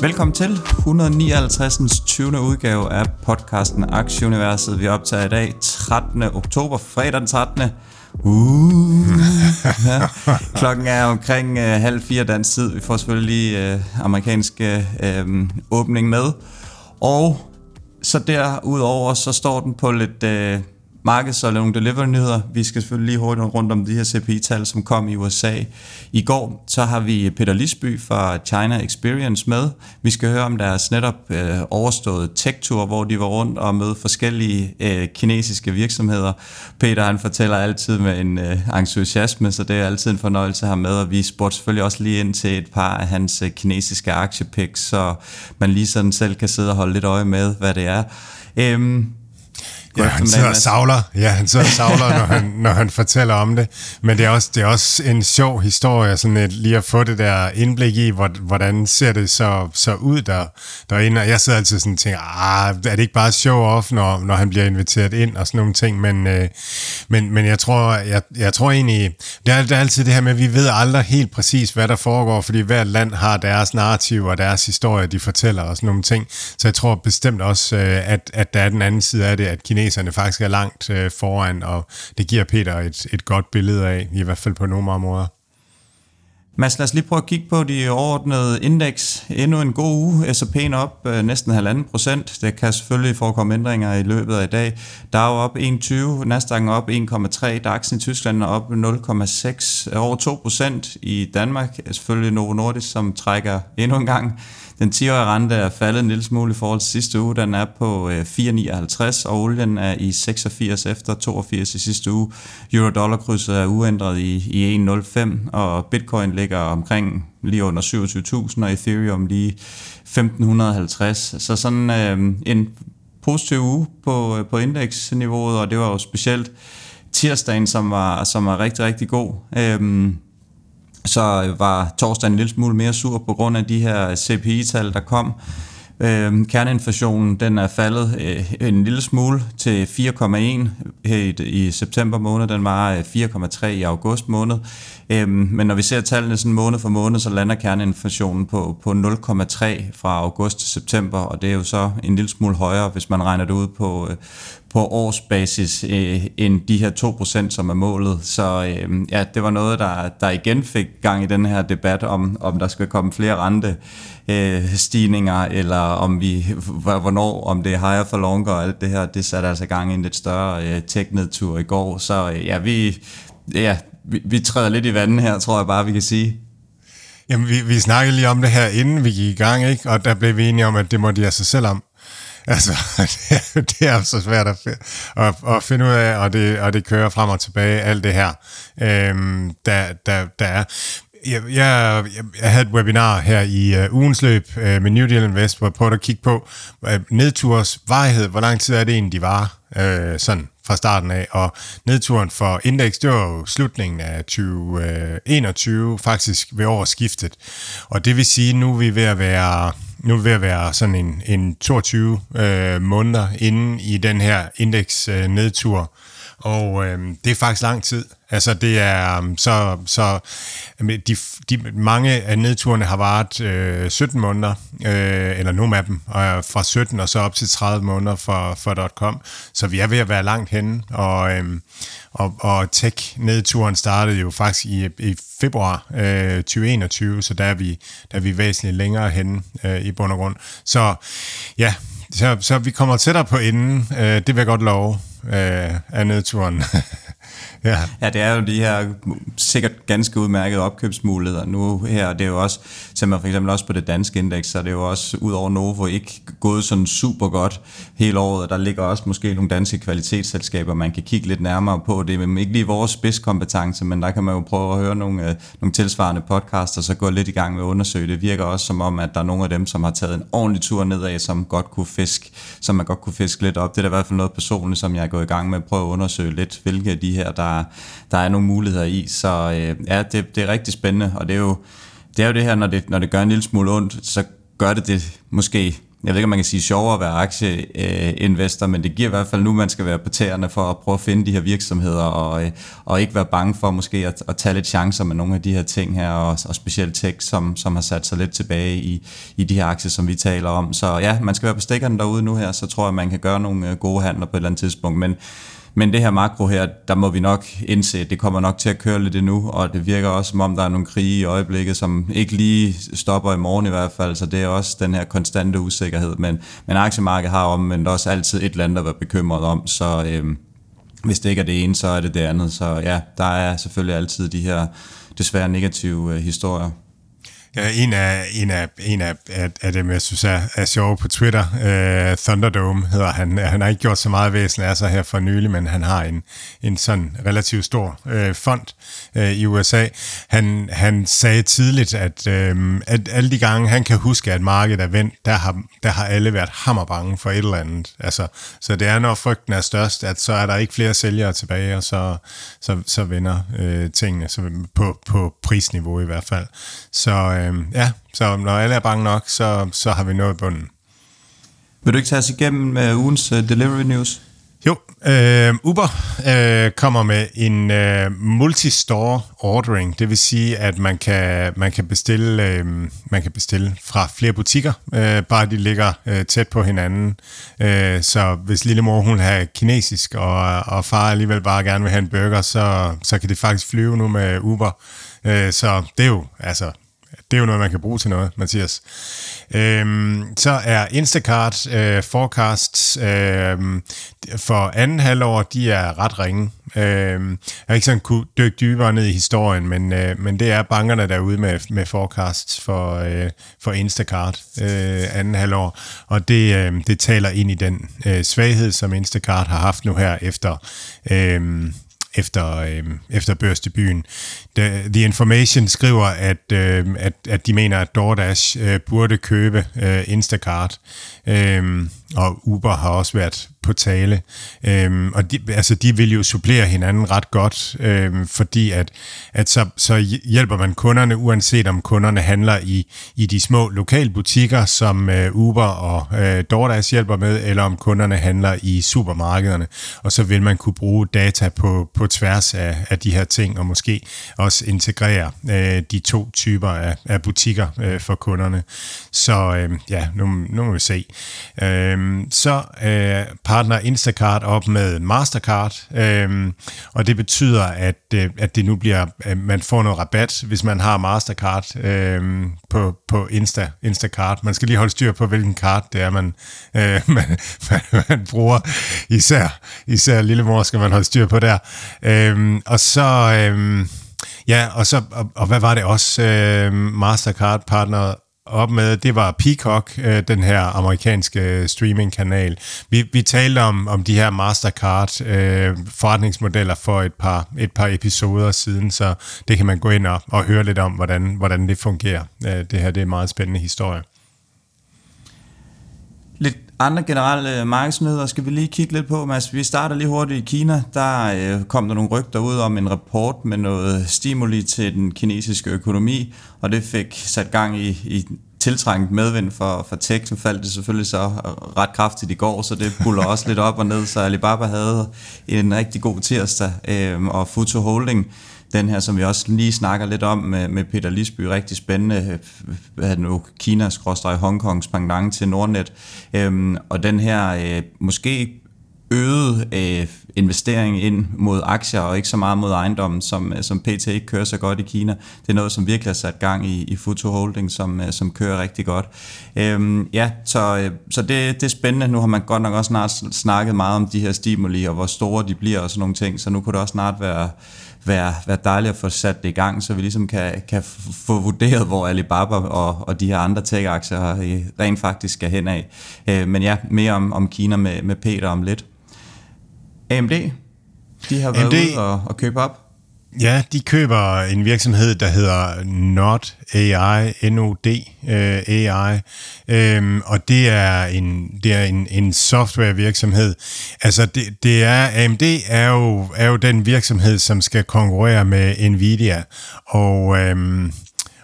Velkommen til 159. 20. udgave af podcasten Aktieuniverset. Vi optager i dag 13. oktober, fredag den 13. Uh, ja. Klokken er omkring uh, halv fire dansk tid. Vi får selvfølgelig lige uh, amerikansk uh, åbning med. Og så derudover, så står den på lidt... Uh, markeds- og nogle delivery-nyheder. Vi skal selvfølgelig lige hurtigt rundt om de her CPI-tal, som kom i USA i går. Så har vi Peter Lisby fra China Experience med. Vi skal høre om deres netop øh, overståede tech-tour, hvor de var rundt og mødte forskellige øh, kinesiske virksomheder. Peter han fortæller altid med en øh, entusiasme, så det er altid en fornøjelse at have med, og vi spurgte selvfølgelig også lige ind til et par af hans øh, kinesiske aktiepicks, så man lige sådan selv kan sidde og holde lidt øje med, hvad det er. Øhm, Ja, han sidder og savler. Ja, han sidder og savler, når han, når han fortæller om det. Men det er også, det er også en sjov historie, sådan et, lige at få det der indblik i, hvordan ser det så, så ud der, derinde. Og jeg sidder altid sådan og tænker, ah, er det ikke bare show off, når, når han bliver inviteret ind og sådan nogle ting. Men, øh, men, men jeg, tror, jeg, jeg tror egentlig, det er, det er altid det her med, at vi ved aldrig helt præcis, hvad der foregår, fordi hvert land har deres narrativ og deres historie, de fortæller og sådan nogle ting. Så jeg tror bestemt også, øh, at, at der er den anden side af det, at kineserne faktisk er langt øh, foran, og det giver Peter et, et godt billede af, i hvert fald på nogle områder. Mads, lad os lige prøve at kigge på de overordnede indeks. Endnu en god uge. S&P'en op øh, næsten halvanden procent. Det kan selvfølgelig forekomme ændringer i løbet af i dag. Der op 1,20, Nasdaq op 1,3, DAX'en i Tyskland er op 0,6, over 2 procent i Danmark. Selvfølgelig Novo Nordisk, som trækker endnu en gang den 10-årige rente er faldet en lille smule i forhold til sidste uge. Den er på øh, 4,59, og olien er i 86 efter 82 i sidste uge. Euro-dollar-krydset er uændret i, i 1,05, og bitcoin ligger omkring lige under 27.000, og Ethereum lige 1.550. Så sådan øh, en positiv uge på, øh, på indeksniveauet, og det var jo specielt tirsdagen, som var, som var rigtig, rigtig god. Øh, så var torsdagen en lille smule mere sur på grund af de her CPI-tal, der kom. Øh, kerneinflationen den er faldet øh, en lille smule til 4,1 øh, i, i september måned. Den var øh, 4,3 i august måned. Øh, men når vi ser tallene sådan måned for måned, så lander kerneinflationen på, på 0,3 fra august til september, og det er jo så en lille smule højere, hvis man regner det ud på, øh, på årsbasis øh, end de her 2%, som er målet. Så øh, ja, det var noget, der, der igen fik gang i den her debat om, om der skal komme flere rente øh, stigninger, eller om vi, hvornår, om det er higher for longer og alt det her, det satte altså gang i en lidt større øh, tech-nedtur i går. Så øh, ja, vi, ja, vi, vi træder lidt i vandet her, tror jeg bare, vi kan sige. Jamen, vi, vi snakkede lige om det her, inden vi gik i gang, ikke? og der blev vi enige om, at det må de altså selv om. Altså, det er, så svært at, at, at finde ud af, og det, og det kører frem og tilbage, alt det her, øhm, der, der, der er. Jeg, jeg, jeg havde et webinar her i øh, ugens løb øh, med New Deal Invest, hvor jeg prøvede at kigge på øh, nedturs varighed. Hvor lang tid er det egentlig, de var øh, sådan fra starten af? Og nedturen for indeks, det var jo slutningen af 2021, øh, faktisk ved årsskiftet. Og det vil sige, nu er vi ved at være nu er ved at være sådan en, en 22 øh, måneder inde i den her indeks øh, nedtur, og øh, det er faktisk lang tid. Altså det er øhm, så, så de, de, mange af nedturene har varet øh, 17 måneder, øh, eller nogle af dem, og fra 17 og så op til 30 måneder for, for .com. Så vi er ved at være langt henne, og, øh, og, og tech-nedturen startede jo faktisk i, i februar øh, 2021, så der er vi, der er vi væsentligt længere henne øh, i bund og grund. Så ja, så, så vi kommer tættere på enden, øh, det vil jeg godt love, øh, af nedturen. Ja. ja, det er jo de her sikkert ganske udmærkede opkøbsmuligheder nu her. Det er jo også, som for eksempel også på det danske indeks, så er det jo også ud over Novo ikke gået sådan super godt hele året. Der ligger også måske nogle danske kvalitetsselskaber, man kan kigge lidt nærmere på. Det er ikke lige vores spidskompetence, men der kan man jo prøve at høre nogle, øh, nogle tilsvarende podcasts, og så gå lidt i gang med at undersøge. Det virker også som om, at der er nogle af dem, som har taget en ordentlig tur nedad, som godt kunne fiske, som man godt kunne fiske lidt op. Det er da i hvert fald noget personligt, som jeg er gået i gang med at prøve at undersøge lidt, hvilke af de her, der, der er nogle muligheder i. Så øh, ja, det, det er rigtig spændende, og det er jo det, er jo det her, når det, når det gør en lille smule ondt, så gør det det måske jeg ved ikke, om man kan sige sjovere at være aktieinvestor, men det giver i hvert fald nu, man skal være på tæerne for at prøve at finde de her virksomheder, og, øh, og ikke være bange for måske at, at tage lidt chancer med nogle af de her ting her, og, og specielt tech, som, som har sat sig lidt tilbage i, i de her aktier, som vi taler om. Så ja, man skal være på stikkerne derude nu her, så tror jeg, man kan gøre nogle øh, gode handler på et eller andet tidspunkt, men men det her makro her, der må vi nok indse, at det kommer nok til at køre lidt endnu, og det virker også som om, der er nogle krige i øjeblikket, som ikke lige stopper i morgen i hvert fald, så det er også den her konstante usikkerhed. Men, men aktiemarkedet har omvendt også altid et land at være bekymret om, så øhm, hvis det ikke er det ene, så er det det andet. Så ja, der er selvfølgelig altid de her desværre negative øh, historier. Ja, en af, en af, en af, af, af dem, jeg synes er, er sjov på Twitter, øh, Thunderdome hedder han. Han har ikke gjort så meget væsen af sig her for nylig, men han har en, en sådan relativt stor øh, fond øh, i USA. Han, han sagde tidligt, at, øh, at alle de gange, han kan huske, at markedet er vendt, der har, der har alle været hammerbange for et eller andet. Altså, så det er, når frygten er størst, at så er der ikke flere sælgere tilbage, og så, så, så vender øh, tingene så på, på prisniveau i hvert fald. Så øh, ja, så når alle er bange nok, så, så har vi nået bunden. Vil du ikke tage os igennem uh, ugens uh, delivery news? Jo, øh, Uber øh, kommer med en øh, multi-store ordering, det vil sige, at man kan, man kan, bestille, øh, man kan bestille fra flere butikker, øh, bare de ligger øh, tæt på hinanden. Øh, så hvis lille mor hun har kinesisk, og, og far alligevel bare gerne vil have en burger, så, så kan det faktisk flyve nu med Uber. Øh, så det er jo altså det er jo noget, man kan bruge til noget, Mathias. Øhm, så er Instacart øh, forecasts øh, for anden halvår, de er ret ringe. Øhm, jeg har ikke sådan kunne dykke dybere ned i historien, men, øh, men det er bankerne derude med, med forecasts for, øh, for Instacart øh, anden halvår, og det, øh, det taler ind i den øh, svaghed, som Instacart har haft nu her efter... Øh, efter, øh, efter børsdebuten. The, The Information skriver, at, øh, at, at de mener, at DoorDash øh, burde købe øh, Instacart, øh, og Uber har også været på tale. Øhm, og de, altså, de vil jo supplere hinanden ret godt, øhm, fordi at, at så, så hjælper man kunderne, uanset om kunderne handler i, i de små lokalbutikker, som øh, Uber og øh, DoorDash hjælper med, eller om kunderne handler i supermarkederne. Og så vil man kunne bruge data på, på tværs af, af de her ting, og måske også integrere øh, de to typer af, af butikker øh, for kunderne. Så øh, ja, nu, nu må vi se. Øh, Øhm, så øh, partner Instacart op med Mastercard, øh, og det betyder, at, øh, at det nu bliver, at man får noget rabat, hvis man har Mastercard øh, på, på Insta, Instacart. Man skal lige holde styr på, hvilken kart det er, man, øh, man, man, man bruger. Især, især lillemor skal man holde styr på der. Øh, og så... Øh, Ja, og så og, og hvad var det også øh, Mastercard partner op med, det var Peacock, øh, den her amerikanske øh, streamingkanal. Vi, vi talte om, om de her Mastercard øh, forretningsmodeller for et par, et par episoder siden, så det kan man gå ind og, og høre lidt om, hvordan, hvordan det fungerer. Øh, det her det er en meget spændende historie. Andre generelle øh, markedsnyheder skal vi lige kigge lidt på. Mads. Vi starter lige hurtigt i Kina. Der øh, kom der nogle rygter ud om en rapport med noget stimuli til den kinesiske økonomi, og det fik sat gang i, i tiltrængt medvind for, for tech. Nu faldt det selvfølgelig så øh, ret kraftigt i går, så det buller også lidt op og ned, så Alibaba havde en rigtig god tirsdag, øh, og Futu Holding den her, som vi også lige snakker lidt om med, med Peter Lisby, rigtig spændende, øh, hvad er det nu, Kinas Hongkongs pendant til Nordnet. Øhm, og den her øh, måske øget øh, investering ind mod aktier og ikke så meget mod ejendommen, som, øh, som PT ikke kører så godt i Kina. Det er noget, som virkelig har sat gang i, i Futu Holding, som, øh, som kører rigtig godt. Øhm, ja, så, så det, det er spændende. Nu har man godt nok også snart snakket meget om de her stimuli, og hvor store de bliver og sådan nogle ting, så nu kunne det også snart være være, være dejligt at få sat det i gang, så vi ligesom kan, kan få vurderet, hvor Alibaba og, og de her andre tech-aktier rent faktisk skal hen af. Men ja, mere om, om Kina med, med Peter om lidt. AMD, de har været AMD, ude og, og købe op. Ja, de køber en virksomhed, der hedder Not AI, NOD uh, øh, AI, øhm, og det er en det er en, en softwarevirksomhed. Altså det, det er AMD er jo er jo den virksomhed, som skal konkurrere med Nvidia, og øhm,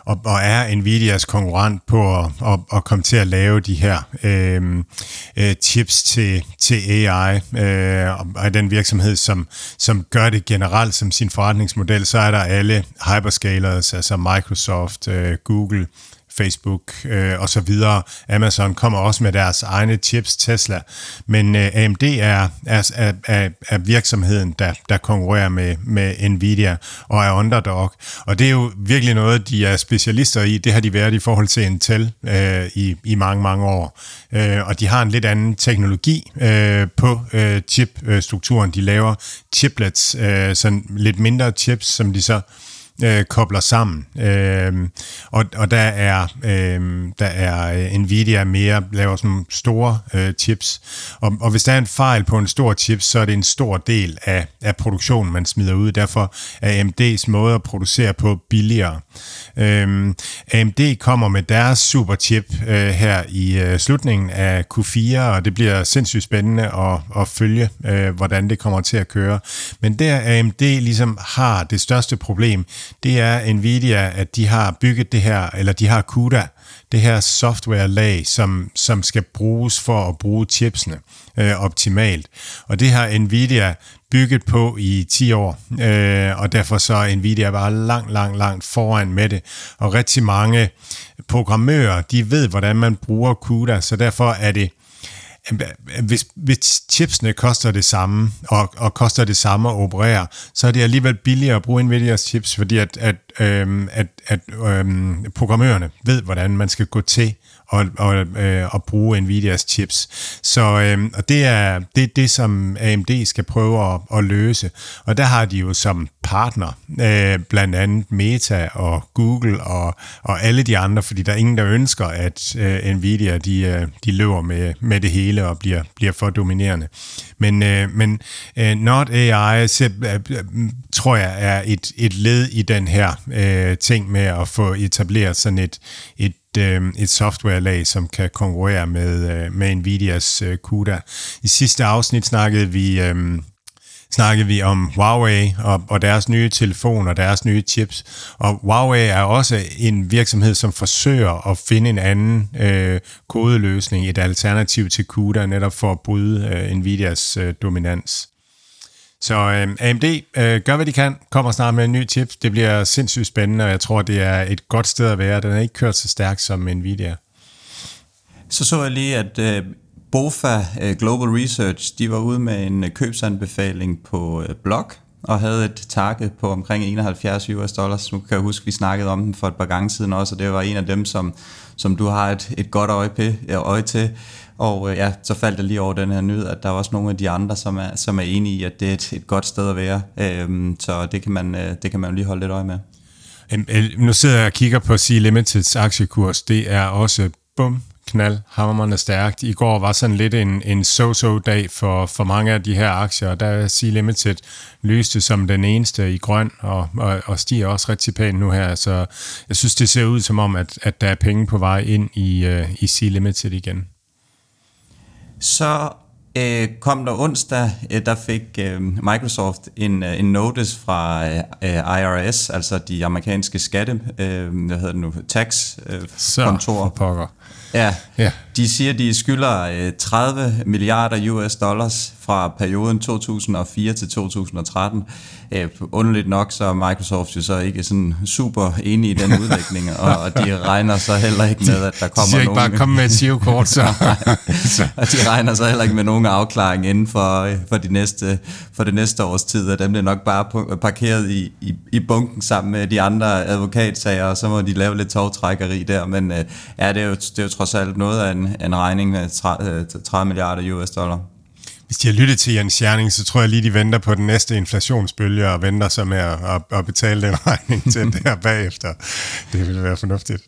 og, og er Nvidias konkurrent på at, at, at komme til at lave de her øh, øh, chips til, til AI, øh, og den virksomhed, som, som gør det generelt som sin forretningsmodel, så er der alle hyperscalers, altså Microsoft, øh, Google, Facebook øh, og så videre. Amazon kommer også med deres egne chips, Tesla, men øh, AMD er, er, er, er virksomheden, der, der konkurrerer med, med Nvidia og er underdog. Og det er jo virkelig noget, de er specialister i. Det har de været i forhold til Intel øh, i, i mange, mange år. Øh, og de har en lidt anden teknologi øh, på øh, chipstrukturen. De laver chiplets, øh, sådan lidt mindre chips, som de så øh, Øh, kobler sammen. Øh, og, og der er, øh, der er øh, Nvidia mere, laver sådan store øh, chips. Og, og hvis der er en fejl på en stor chip, så er det en stor del af, af produktionen, man smider ud. Derfor er AMD's måde at producere på billigere. Øhm, AMD kommer med deres superchip øh, her i øh, slutningen af Q4, og det bliver sindssygt spændende at, at følge, øh, hvordan det kommer til at køre. Men der AMD ligesom har det største problem, det er Nvidia, at de har bygget det her, eller de har CUDA, det her software-lag, som, som skal bruges for at bruge chipsene øh, optimalt. Og det har Nvidia bygget på i 10 år, øh, og derfor så er Nvidia bare langt, langt, langt foran med det. Og rigtig mange programmører, de ved, hvordan man bruger CUDA, så derfor er det Øh, hvis, hvis chipsene koster det samme, og, og koster det samme at operere, så er det alligevel billigere at bruge Nvidias chips, fordi at, at, øhm, at, at øhm, programmørerne ved, hvordan man skal gå til og, og, øh, og bruge Nvidias chips. Så øh, og det er det, det, som AMD skal prøve at, at løse. Og der har de jo som partner øh, blandt andet Meta og Google og, og alle de andre, fordi der er ingen, der ønsker, at øh, Nvidia de, øh, de løber med, med det hele og bliver, bliver for dominerende. Men, øh, men øh, Not AI øh, tror jeg er et, et led i den her øh, ting med at få etableret sådan et, et øh, et softwarelag, som kan konkurrere med, øh, med Nvidias øh, CUDA. I sidste afsnit snakkede vi... Øh, snakkede vi om Huawei og, og deres nye telefon og deres nye chips. Og Huawei er også en virksomhed, som forsøger at finde en anden øh, kodeløsning, et alternativ til CUDA, netop for at bryde øh, Nvidias øh, dominans. Så øh, AMD øh, gør, hvad de kan, kommer snart med en ny chip. Det bliver sindssygt spændende, og jeg tror, det er et godt sted at være. Den er ikke kørt så stærkt som Nvidia. Så så jeg lige, at øh, BOFA øh, Global Research, de var ude med en øh, købsanbefaling på øh, blog, og havde et target på omkring 71 US dollars. Nu kan jeg huske, vi snakkede om den for et par gange siden også, og det var en af dem, som, som du har et, et godt øje, på, øje til. Og øh, ja, så faldt jeg lige over den her nyhed, at der er også nogle af de andre, som er, som er enige i, at det er et, et godt sted at være. Øh, så det kan, man, øh, det kan man lige holde lidt øje med. Øhm, øh, nu sidder jeg og kigger på C-Limiteds aktiekurs. Det er også bum, knald, hammerne stærkt. I går var sådan lidt en, en so-so-dag for, for mange af de her aktier, og der C-Limited lyste som den eneste i grøn, og, og, og stiger også rigtig pænt nu her. Så jeg synes, det ser ud som om, at, at der er penge på vej ind i, uh, i C-Limited igen. Så øh, kom der onsdag, øh, der fik øh, Microsoft en, øh, en notice fra øh, IRS, altså de amerikanske skatte, øh, hvad hedder det nu, tax øh, Så kontor. pokker. Ja, ja. De siger, de skylder 30 milliarder US dollars fra perioden 2004 til 2013. Øh, underligt nok, så er Microsoft jo så ikke sådan super enig i den udlægning, og, og de regner så heller ikke med, at der kommer de nogen... ikke bare komme med et SEO-kort, så. og de regner så heller ikke med nogen afklaring inden for, øh, for, de næste, for det næste års tid, og dem bliver nok bare parkeret i, i, i bunken sammen med de andre advokatsager, og så må de lave lidt togtrækkeri der, men øh, ja, det er, jo, det er jo trods alt noget af en, en regning med 30, 30 milliarder US dollar. Hvis de har lyttet til Jens Scherning, så tror jeg lige, de venter på den næste inflationsbølge og venter sig med at, at, at betale den regning til der bagefter. Det ville være fornuftigt.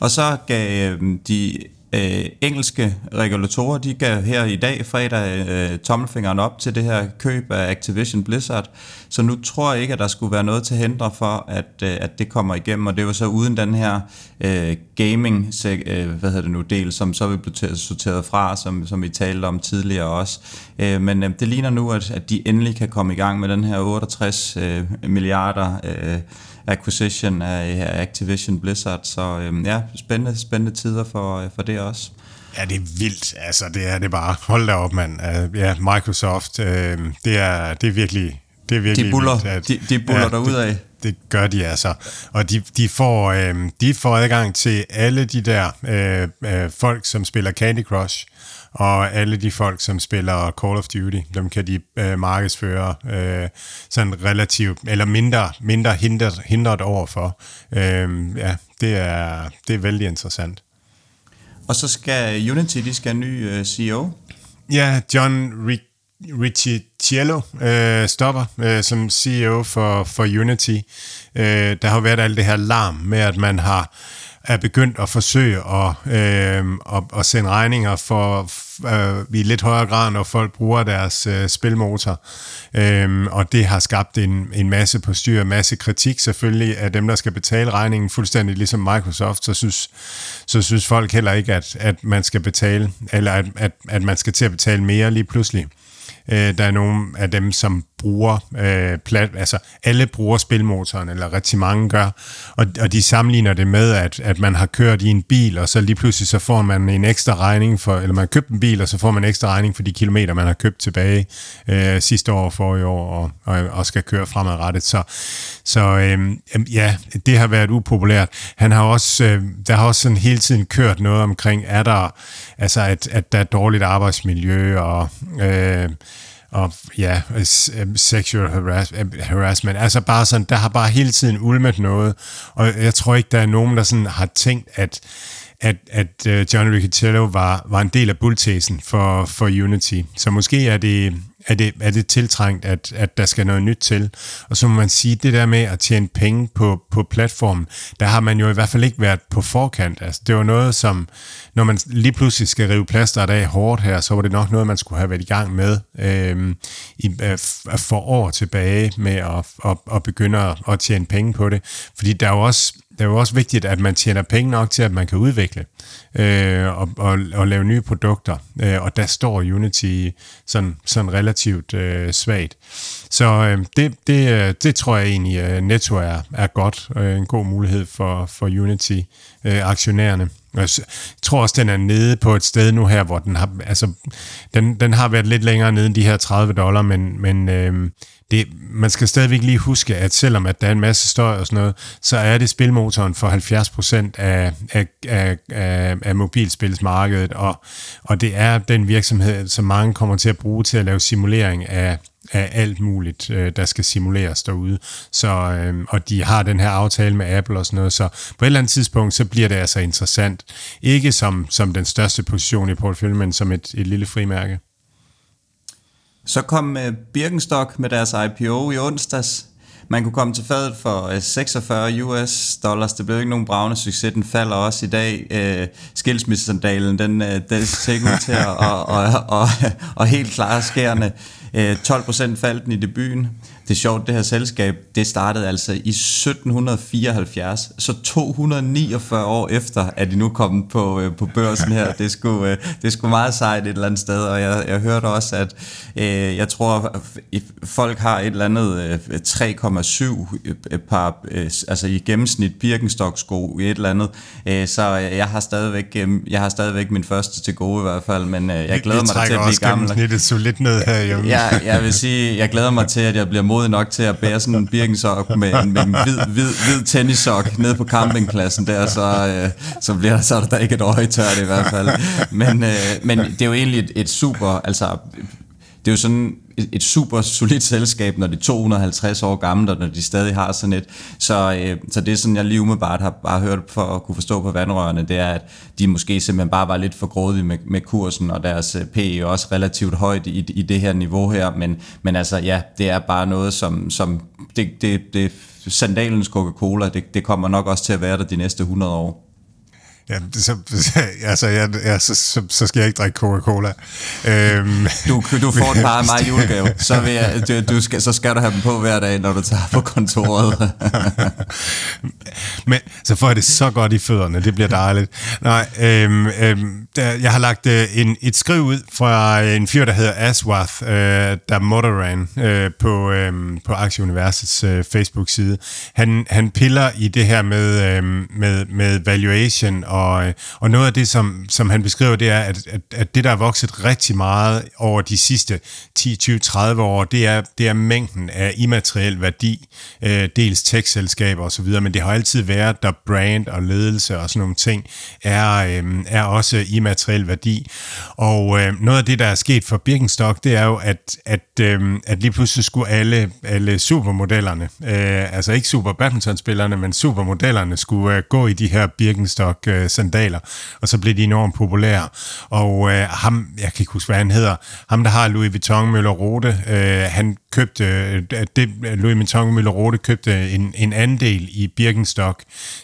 Og så gav øhm, de øh, engelske regulatorer, de gav her i dag, fredag, øh, tommelfingeren op til det her køb af Activision Blizzard. Så nu tror jeg ikke, at der skulle være noget til hindre for, at, øh, at det kommer igennem. Og det var så uden den her øh, gaming øh, hvad hedder det nu, del, som så vil blive sorteret fra, som, som vi talte om tidligere også. Øh, men øh, det ligner nu, at, at de endelig kan komme i gang med den her 68 øh, milliarder øh, acquisition af Activision Blizzard. Så øh, ja, spændende, spændende tider for, øh, for det også. Ja, det er vildt. Altså, det er det bare. Hold da op, mand. Uh, ja, Microsoft, uh, det, er, det er virkelig... Det er virkelig de buller, vildt, at, de, de buller ja, derud af. Det, det gør de altså. Og de, de, får, øh, de får adgang til alle de der øh, øh, folk, som spiller Candy Crush, og alle de folk, som spiller Call of Duty, dem kan de øh, markedsføre øh, sådan relativt, eller mindre, mindre hindret, hindret overfor. Øh, ja, det er, det er vældig interessant. Og så skal Unity, de skal have ny øh, CEO. Ja, John Rick Ricciello øh, stopper øh, som CEO for, for Unity. Øh, der har været alt det her larm med, at man har er begyndt at forsøge at, øh, at, at sende regninger for øh, i lidt højere grad, når folk bruger deres øh, spilmotor. Øh, og det har skabt en, en masse på styr, en masse kritik selvfølgelig af dem, der skal betale regningen, fuldstændig ligesom Microsoft, så synes, så synes folk heller ikke, at, at man skal betale, eller at, at, at man skal til at betale mere lige pludselig. Øh, der er nogle af dem, som bruger øh, plat, altså alle bruger spilmotoren, eller rigtig mange gør, og, og de sammenligner det med, at, at man har kørt i en bil, og så lige pludselig så får man en ekstra regning for, eller man har købt en bil, og så får man en ekstra regning for de kilometer, man har købt tilbage øh, sidste år for i år, og, og, og skal køre fremadrettet. Så, så øh, ja, det har været upopulært. Han har også, øh, der har også sådan hele tiden kørt noget omkring, er der, altså at, at der er dårligt arbejdsmiljø, og øh, og ja, øh, sexual øh, harassment. Altså bare sådan, der har bare hele tiden ulmet noget, og jeg tror ikke, der er nogen, der sådan har tænkt, at at, at øh, John Riccitello var, var en del af bulltesen for, for Unity. Så måske er det, er det, er det tiltrængt, at, at der skal noget nyt til. Og så må man sige, det der med at tjene penge på, på platformen, der har man jo i hvert fald ikke været på forkant. Altså, det var noget, som, når man lige pludselig skal rive plaster af hårdt her, så var det nok noget, man skulle have været i gang med øh, i, øh, for år tilbage med at, at, at begynde at, at tjene penge på det. Fordi der er jo også det er jo også vigtigt, at man tjener penge nok til, at man kan udvikle øh, og, og, og lave nye produkter. Øh, og der står Unity sådan, sådan relativt øh, svagt. Så øh, det, det, øh, det tror jeg egentlig at netto er, er godt. Øh, en god mulighed for, for Unity-aktionærerne. Øh, jeg tror også, den er nede på et sted nu her, hvor den har, altså, den, den har været lidt længere nede end de her 30 dollar, men, men øh, det, man skal stadigvæk lige huske, at selvom at der er en masse støj og sådan noget, så er det spilmotoren for 70% af, af, af, af, af mobilspilsmarkedet, og, og det er den virksomhed, som mange kommer til at bruge til at lave simulering af, af alt muligt, øh, der skal simuleres derude. Så, øh, og de har den her aftale med Apple og sådan noget, så på et eller andet tidspunkt, så bliver det altså interessant. Ikke som, som den største position i porteføljen, men som et, et lille frimærke. Så kom øh, Birkenstock med deres IPO i onsdags. Man kunne komme til fadet for øh, 46 US dollars. Det blev ikke nogen bravende succes. Den falder også i dag. Øh, skilsmissesandalen, den, den ser ud til at og, og, og, og helt klare skærende. Uh, 12 faldt den i debuten. Det er sjovt, det her selskab, det startede altså i 1774, så 249 år efter, at de nu kommet på, øh, på børsen her. Det skulle, øh, det skulle meget sejt et eller andet sted, og jeg, jeg hørte også, at øh, jeg tror, folk har et eller andet øh, 3,7 øh, par, øh, altså i gennemsnit Birkenstock-sko i et eller andet, øh, så jeg har stadigvæk, øh, jeg har stadigvæk min første til gode i hvert fald, men øh, jeg glæder mig til at blive gammel. Det trækker også lidt ned her, jo. Ja, jeg vil sige, jeg glæder mig til, at jeg bliver modig nok til at bære sådan en birkensok med en, med en hvid, hvid, hvid tennissok ned på campingpladsen der, så, øh, så bliver der, så der ikke et øje tørt i hvert fald. Men, øh, men det er jo egentlig et, et super, altså det er jo sådan et, super solidt selskab, når det er 250 år gammelt, og når de stadig har sådan et. Så, øh, så det som jeg lige umiddelbart har bare hørt for at kunne forstå på vandrørene, det er, at de måske simpelthen bare var lidt for grådige med, med kursen, og deres øh, PE er også relativt højt i, i det her niveau her, men, men altså ja, det er bare noget, som, som det, det, det sandalens Coca-Cola, det, det kommer nok også til at være der de næste 100 år. Ja, så, altså, ja, ja, så, så, så skal jeg ikke drikke Coca-Cola. Øhm, du, du får et par af mig julegave, så, vil jeg, du, du skal, så skal du have dem på hver dag, når du tager på kontoret. Men så får jeg det så godt i fødderne, det bliver dejligt. Nej, øhm, øhm, der, jeg har lagt øh, en, et skriv ud fra øh, en fyr, der hedder Aswath, øh, der Motoran øh, på, øh, på Aktieuniversets øh, Facebook-side. Han, han piller i det her med, øh, med, med valuation og, øh, og noget af det, som, som han beskriver, det er, at, at, at det, der er vokset rigtig meget over de sidste 10, 20, 30 år, det er, det er mængden af immateriel værdi, øh, dels tech-selskaber osv., men det har altid været, der brand og ledelse og sådan nogle ting er, øh, er også immateriel værdi. Og øh, noget af det, der er sket for Birkenstock, det er jo, at, at, øh, at lige pludselig skulle alle, alle supermodellerne, øh, altså ikke super badmintonspillerne, men supermodellerne skulle øh, gå i de her Birkenstock øh, sandaler, og så blev de enormt populære. Og øh, ham, jeg kan ikke huske, hvad han hedder, ham der har Louis Vuitton Møller Rote, øh, han købte, øh, det, Louis Vuitton Møller Rote købte en, en andel i Birkenstock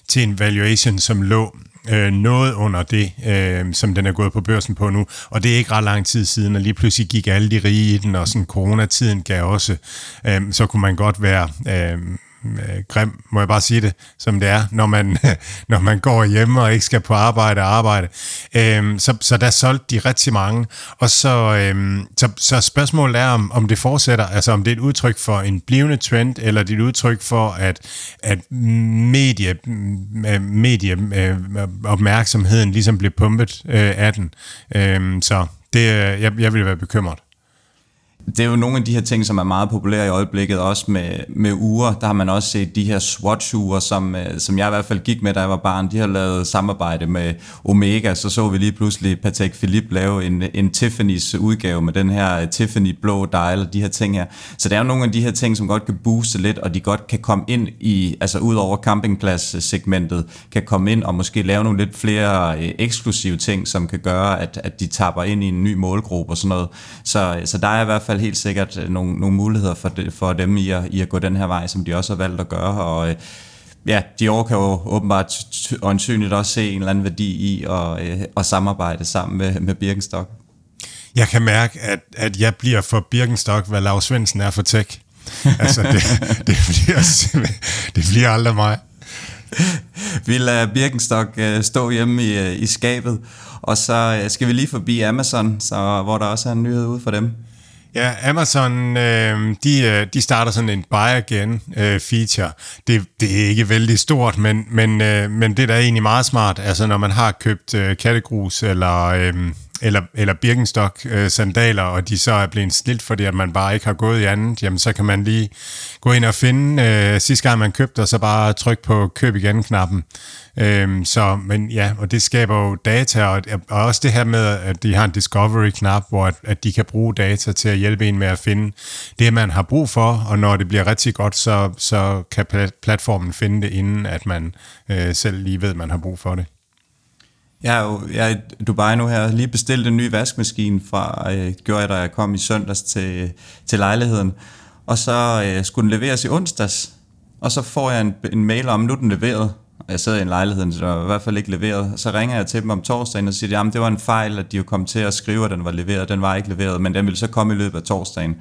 til en valuation, som lå øh, noget under det, øh, som den er gået på børsen på nu. Og det er ikke ret lang tid siden, og lige pludselig gik alle de rige i den, og sådan coronatiden gav også, øh, så kunne man godt være... Øh, øh, grim, må jeg bare sige det, som det er, når man, når man går hjemme og ikke skal på arbejde og arbejde. Øhm, så, så der solgte de rigtig mange. Og så, øhm, så, så spørgsmålet er, om, om det fortsætter, altså om det er et udtryk for en blivende trend, eller det er et udtryk for, at, at medie, øh, medie øh, opmærksomheden ligesom bliver pumpet øh, af den. Øhm, så det, øh, jeg, jeg vil være bekymret det er jo nogle af de her ting, som er meget populære i øjeblikket, også med, med uger. Der har man også set de her Swatch-uger, som, øh, som jeg i hvert fald gik med, da jeg var barn. De har lavet samarbejde med Omega, så så vi lige pludselig Patek Philippe lave en, en Tiffany's udgave med den her øh, Tiffany blå dial og de her ting her. Så der er jo nogle af de her ting, som godt kan booste lidt, og de godt kan komme ind i, altså ud over campingplads-segmentet, kan komme ind og måske lave nogle lidt flere øh, eksklusive ting, som kan gøre, at, at de tapper ind i en ny målgruppe og sådan noget. Så, så der er i hvert fald helt sikkert øh, nogle, nogle muligheder for, det, for dem i at, i at gå den her vej, som de også har valgt at gøre, og øh, ja, Dior kan jo åbenbart øjensynligt også se en eller anden værdi i at, øh, at samarbejde sammen med, med Birkenstock. Jeg kan mærke, at, at jeg bliver for Birkenstock, hvad Lars Svendsen er for tech. altså, det, det, bliver, det bliver aldrig mig. Vi lader Birkenstock stå hjemme i, i skabet, og så skal vi lige forbi Amazon, så, hvor der også er en nyhed ude for dem. Ja, Amazon, øh, de, øh, de starter sådan en buy again øh, feature. Det, det er ikke vældig stort, men, men, øh, men det er da egentlig meget smart. Altså når man har købt øh, kattegrus eller, øh, eller, eller Birkenstock øh, sandaler, og de så er blevet snilt, fordi at man bare ikke har gået i andet, jamen så kan man lige gå ind og finde øh, sidste gang man købte, og så bare trykke på køb igen-knappen. Øh, så, men ja, og det skaber jo data, og, og også det her med, at de har en discovery-knap, hvor at, at de kan bruge data til at hjælpe en med at finde det, man har brug for, og når det bliver rigtig godt, så, så kan platformen finde det, inden at man øh, selv lige ved, at man har brug for det. Jeg er jo jeg er i Dubai nu her, lige bestilt en ny vaskemaskine fra, øh, gjorde jeg, da jeg kom i søndags til, til lejligheden, og så øh, skulle den leveres i onsdags, og så får jeg en, en mail om, nu er den leveret, jeg sidder i en lejlighed, så var i hvert fald ikke leveret. Så ringer jeg til dem om torsdagen og siger, at det var en fejl, at de jo kom til at skrive, at den var leveret. Den var ikke leveret, men den ville så komme i løbet af torsdagen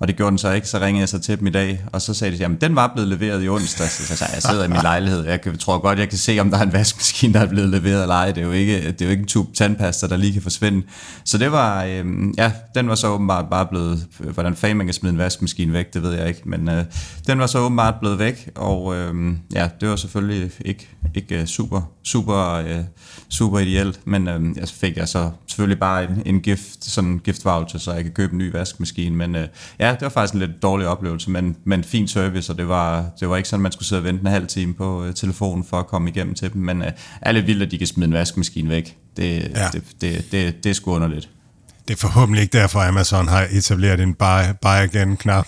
og det gjorde den så ikke, så ringede jeg så til dem i dag, og så sagde de, jamen den var blevet leveret i onsdag, så jeg sagde, jeg sidder i min lejlighed, jeg tror godt, jeg kan se, om der er en vaskemaskine, der er blevet leveret eller ej, det er jo ikke, det er jo ikke en tube tandpasta, der lige kan forsvinde. Så det var, øh, ja, den var så åbenbart bare blevet, hvordan fanden man kan smide en vaskemaskine væk, det ved jeg ikke, men øh, den var så åbenbart blevet væk, og øh, ja, det var selvfølgelig ikke, ikke øh, super, super, øh, super ideelt, men øh, jeg fik jeg så selvfølgelig bare en, en gift, sådan en gift voucher, så jeg kan købe en ny vaskemaskine, men øh, ja, det var faktisk en lidt dårlig oplevelse, men, men fin service, og det var, det var ikke sådan, man skulle sidde og vente en halv time på øh, telefonen for at komme igennem til dem, men øh, er lidt vildt, at de kan smide en vaskemaskine væk. Det, ja. det, det, det, det er sgu underligt. Det er forhåbentlig ikke derfor, Amazon har etableret en buy, buy again-knap.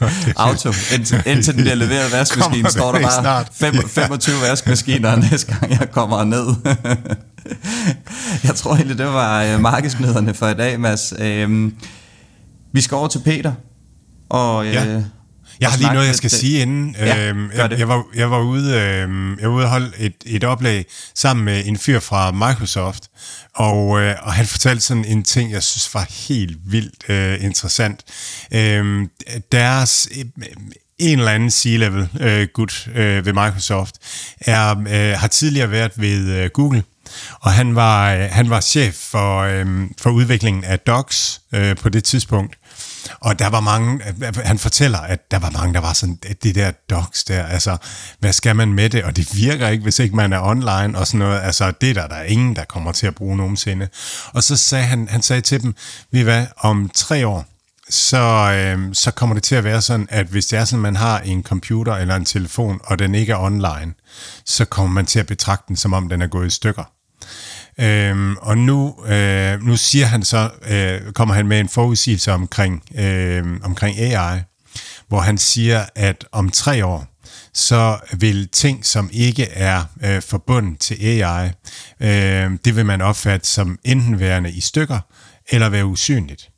Auto. Indtil, indtil den bliver leveret vaskemaskinen, står der bare 5, 25 vaskemaskiner næste gang, jeg kommer ned. jeg tror egentlig, det var øh, markedsnyhederne for i dag, Mads. Øhm, vi skal over til Peter. Og, ja. Øh, jeg har lige noget, jeg skal lidt, sige inden. Ja, øhm, jeg, jeg, var, jeg, var ude, øhm, jeg var ude og holde et, et oplag sammen med en fyr fra Microsoft, og, øh, og han fortalte sådan en ting, jeg synes var helt vildt øh, interessant. Øhm, deres øh, en eller anden C-level øh, gut øh, ved Microsoft er, øh, har tidligere været ved øh, Google, og han var, øh, han var chef for, øh, for udviklingen af Docs øh, på det tidspunkt. Og der var mange, øh, han fortæller, at der var mange, der var sådan, det der docs der, altså, hvad skal man med det? Og det virker ikke, hvis ikke man er online og sådan noget. Altså, det der, der er ingen, der kommer til at bruge nogensinde. Og så sagde han, han sagde til dem, vi hvad, om tre år, så, øh, så kommer det til at være sådan, at hvis det er sådan, man har en computer eller en telefon, og den ikke er online, så kommer man til at betragte den, som om den er gået i stykker. Øhm, og nu, øh, nu siger han så, øh, kommer han med en forudsigelse omkring, øh, omkring AI, hvor han siger, at om tre år, så vil ting, som ikke er øh, forbundet til AI, øh, det vil man opfatte som enten værende i stykker, eller være usynligt.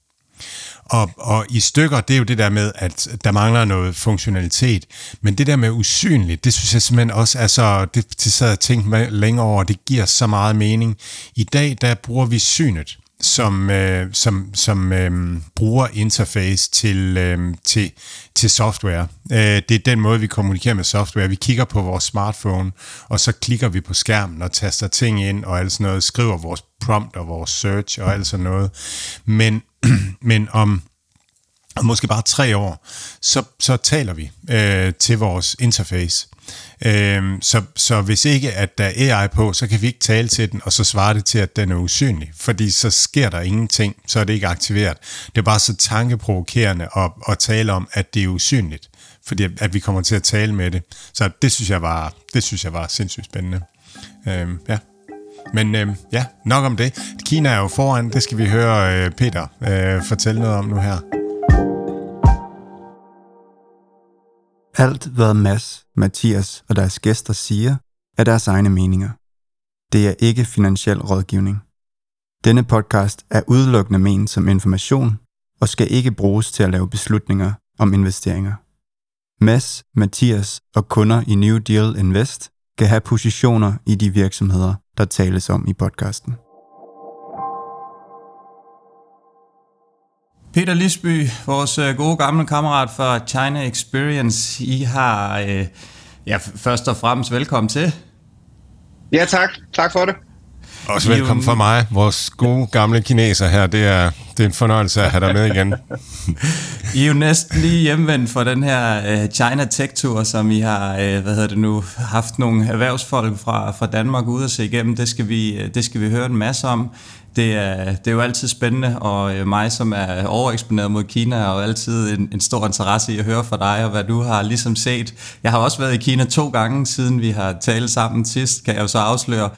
Og, og i stykker, det er jo det der med, at der mangler noget funktionalitet. Men det der med usynligt, det synes jeg simpelthen også er så, det, det sad jeg tænkt længere over, det giver så meget mening. I dag, der bruger vi synet som, øh, som, som øh, bruger interface til, øh, til, til software. Øh, det er den måde, vi kommunikerer med software. Vi kigger på vores smartphone, og så klikker vi på skærmen og taster ting ind og alt sådan noget, skriver vores prompt og vores search og alt sådan noget. Men, men om måske bare tre år, så, så taler vi øh, til vores interface. Øh, så, så hvis ikke at der er AI på, så kan vi ikke tale til den, og så svarer det til, at den er usynlig. Fordi så sker der ingenting, så er det ikke aktiveret. Det er bare så tankeprovokerende at, at tale om, at det er usynligt. Fordi at vi kommer til at tale med det. Så det synes jeg var, det synes jeg var sindssygt spændende. Øh, ja. Men øh, ja, nok om det. Kina er jo foran, det skal vi høre øh, Peter øh, fortælle noget om nu her. Alt hvad Mads, Mathias og deres gæster siger, er deres egne meninger. Det er ikke finansiel rådgivning. Denne podcast er udelukkende ment som information og skal ikke bruges til at lave beslutninger om investeringer. Mads, Mathias og kunder i New Deal Invest kan have positioner i de virksomheder, der tales om i podcasten. Peter Lisby, vores øh, gode gamle kammerat fra China Experience, I har øh, ja, først og fremmest velkommen til. Ja, tak. Tak for det. Også velkommen fra mig, vores gode gamle kineser her. Det er, det er en fornøjelse at have dig med igen. I er jo næsten lige hjemvendt for den her uh, China Tech Tour, som I har uh, hvad hedder det nu, haft nogle erhvervsfolk fra, fra Danmark ude at se igennem. Det skal, vi, øh, det skal vi høre en masse om det er, det er jo altid spændende, og mig, som er overeksponeret mod Kina, er jo altid en, en stor interesse i at høre fra dig, og hvad du har ligesom set. Jeg har også været i Kina to gange, siden vi har talt sammen sidst, kan jeg jo så afsløre.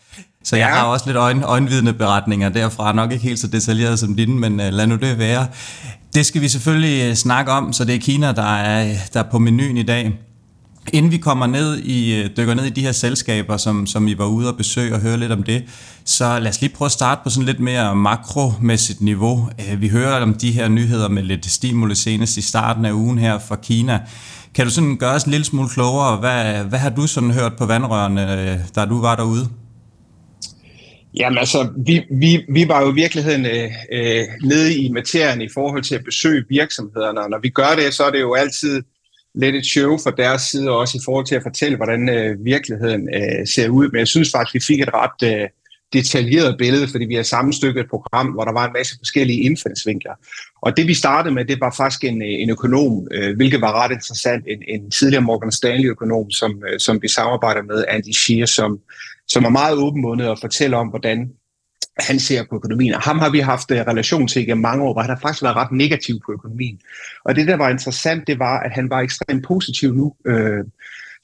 Så jeg ja. har også lidt øjen, øjenvidende beretninger derfra, nok ikke helt så detaljeret som dine, men uh, lad nu det være. Det skal vi selvfølgelig snakke om, så det er Kina, der er, der er på menuen i dag. Inden vi kommer ned i, øh, dykker ned i de her selskaber, som, som I var ude og besøge og høre lidt om det, så lad os lige prøve at starte på sådan lidt mere makromæssigt niveau. Øh, vi hører om de her nyheder med lidt stimuli senest i starten af ugen her fra Kina. Kan du sådan gøre os en lille smule klogere? Hvad, hvad har du sådan hørt på vandrørene, øh, da du var derude? Jamen altså, vi, vi, vi var jo i virkeligheden øh, øh, nede i materien i forhold til at besøge virksomhederne, og når vi gør det, så er det jo altid lidt et show fra deres side, også i forhold til at fortælle, hvordan øh, virkeligheden øh, ser ud. Men jeg synes faktisk, vi fik et ret øh, detaljeret billede, fordi vi har sammenstykket et program, hvor der var en masse forskellige indfaldsvinkler. Og det vi startede med, det var faktisk en, øh, en økonom, øh, hvilket var ret interessant, en, en tidligere Morgan Stanley-økonom, som, øh, som vi samarbejder med, Andy Shear, som, som er meget åbenmundet og fortæller om, hvordan han ser på økonomien. Og ham har vi haft øh, relation til igennem mange år, hvor han har faktisk været ret negativ på økonomien. Og det, der var interessant, det var, at han var ekstremt positiv nu, øh,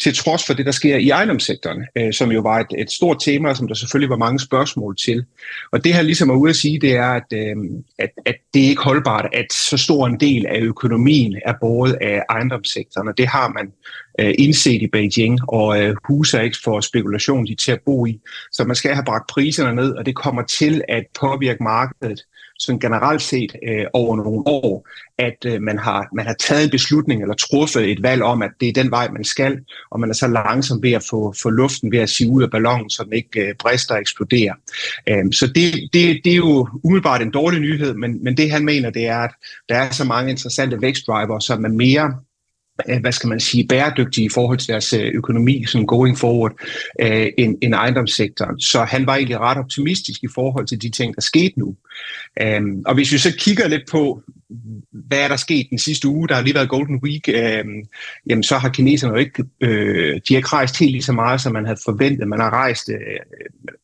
til trods for det, der sker i ejendomssektoren, øh, som jo var et, et stort tema, som der selvfølgelig var mange spørgsmål til. Og det her ligesom er ude at sige, det er, at, øh, at, at det er ikke holdbart, at så stor en del af økonomien er båret af ejendomssektoren, og det har man øh, indset i Beijing, og øh, huse er ikke for spekulation, de er til at bo i. Så man skal have bragt priserne ned, og det kommer til at påvirke markedet sådan generelt set øh, over nogle år, at øh, man, har, man har taget en beslutning eller truffet et valg om, at det er den vej, man skal, og man er så langsom ved at få, få luften ved at sige ud af ballonen, så den ikke øh, brister og eksploderer. Øh, så det, det, det er jo umiddelbart en dårlig nyhed, men, men det han mener, det er, at der er så mange interessante vækstdriver, som er mere hvad skal man sige, bæredygtige i forhold til deres øh, økonomi, sådan going forward, øh, end, end ejendomssektoren. Så han var egentlig ret optimistisk i forhold til de ting, der skete nu. Um, og hvis vi så kigger lidt på, hvad er der sket den sidste uge, der har lige været Golden Week, øh, jamen så har kineserne jo ikke, øh, de har ikke rejst helt lige så meget, som man havde forventet. Man har rejst, øh,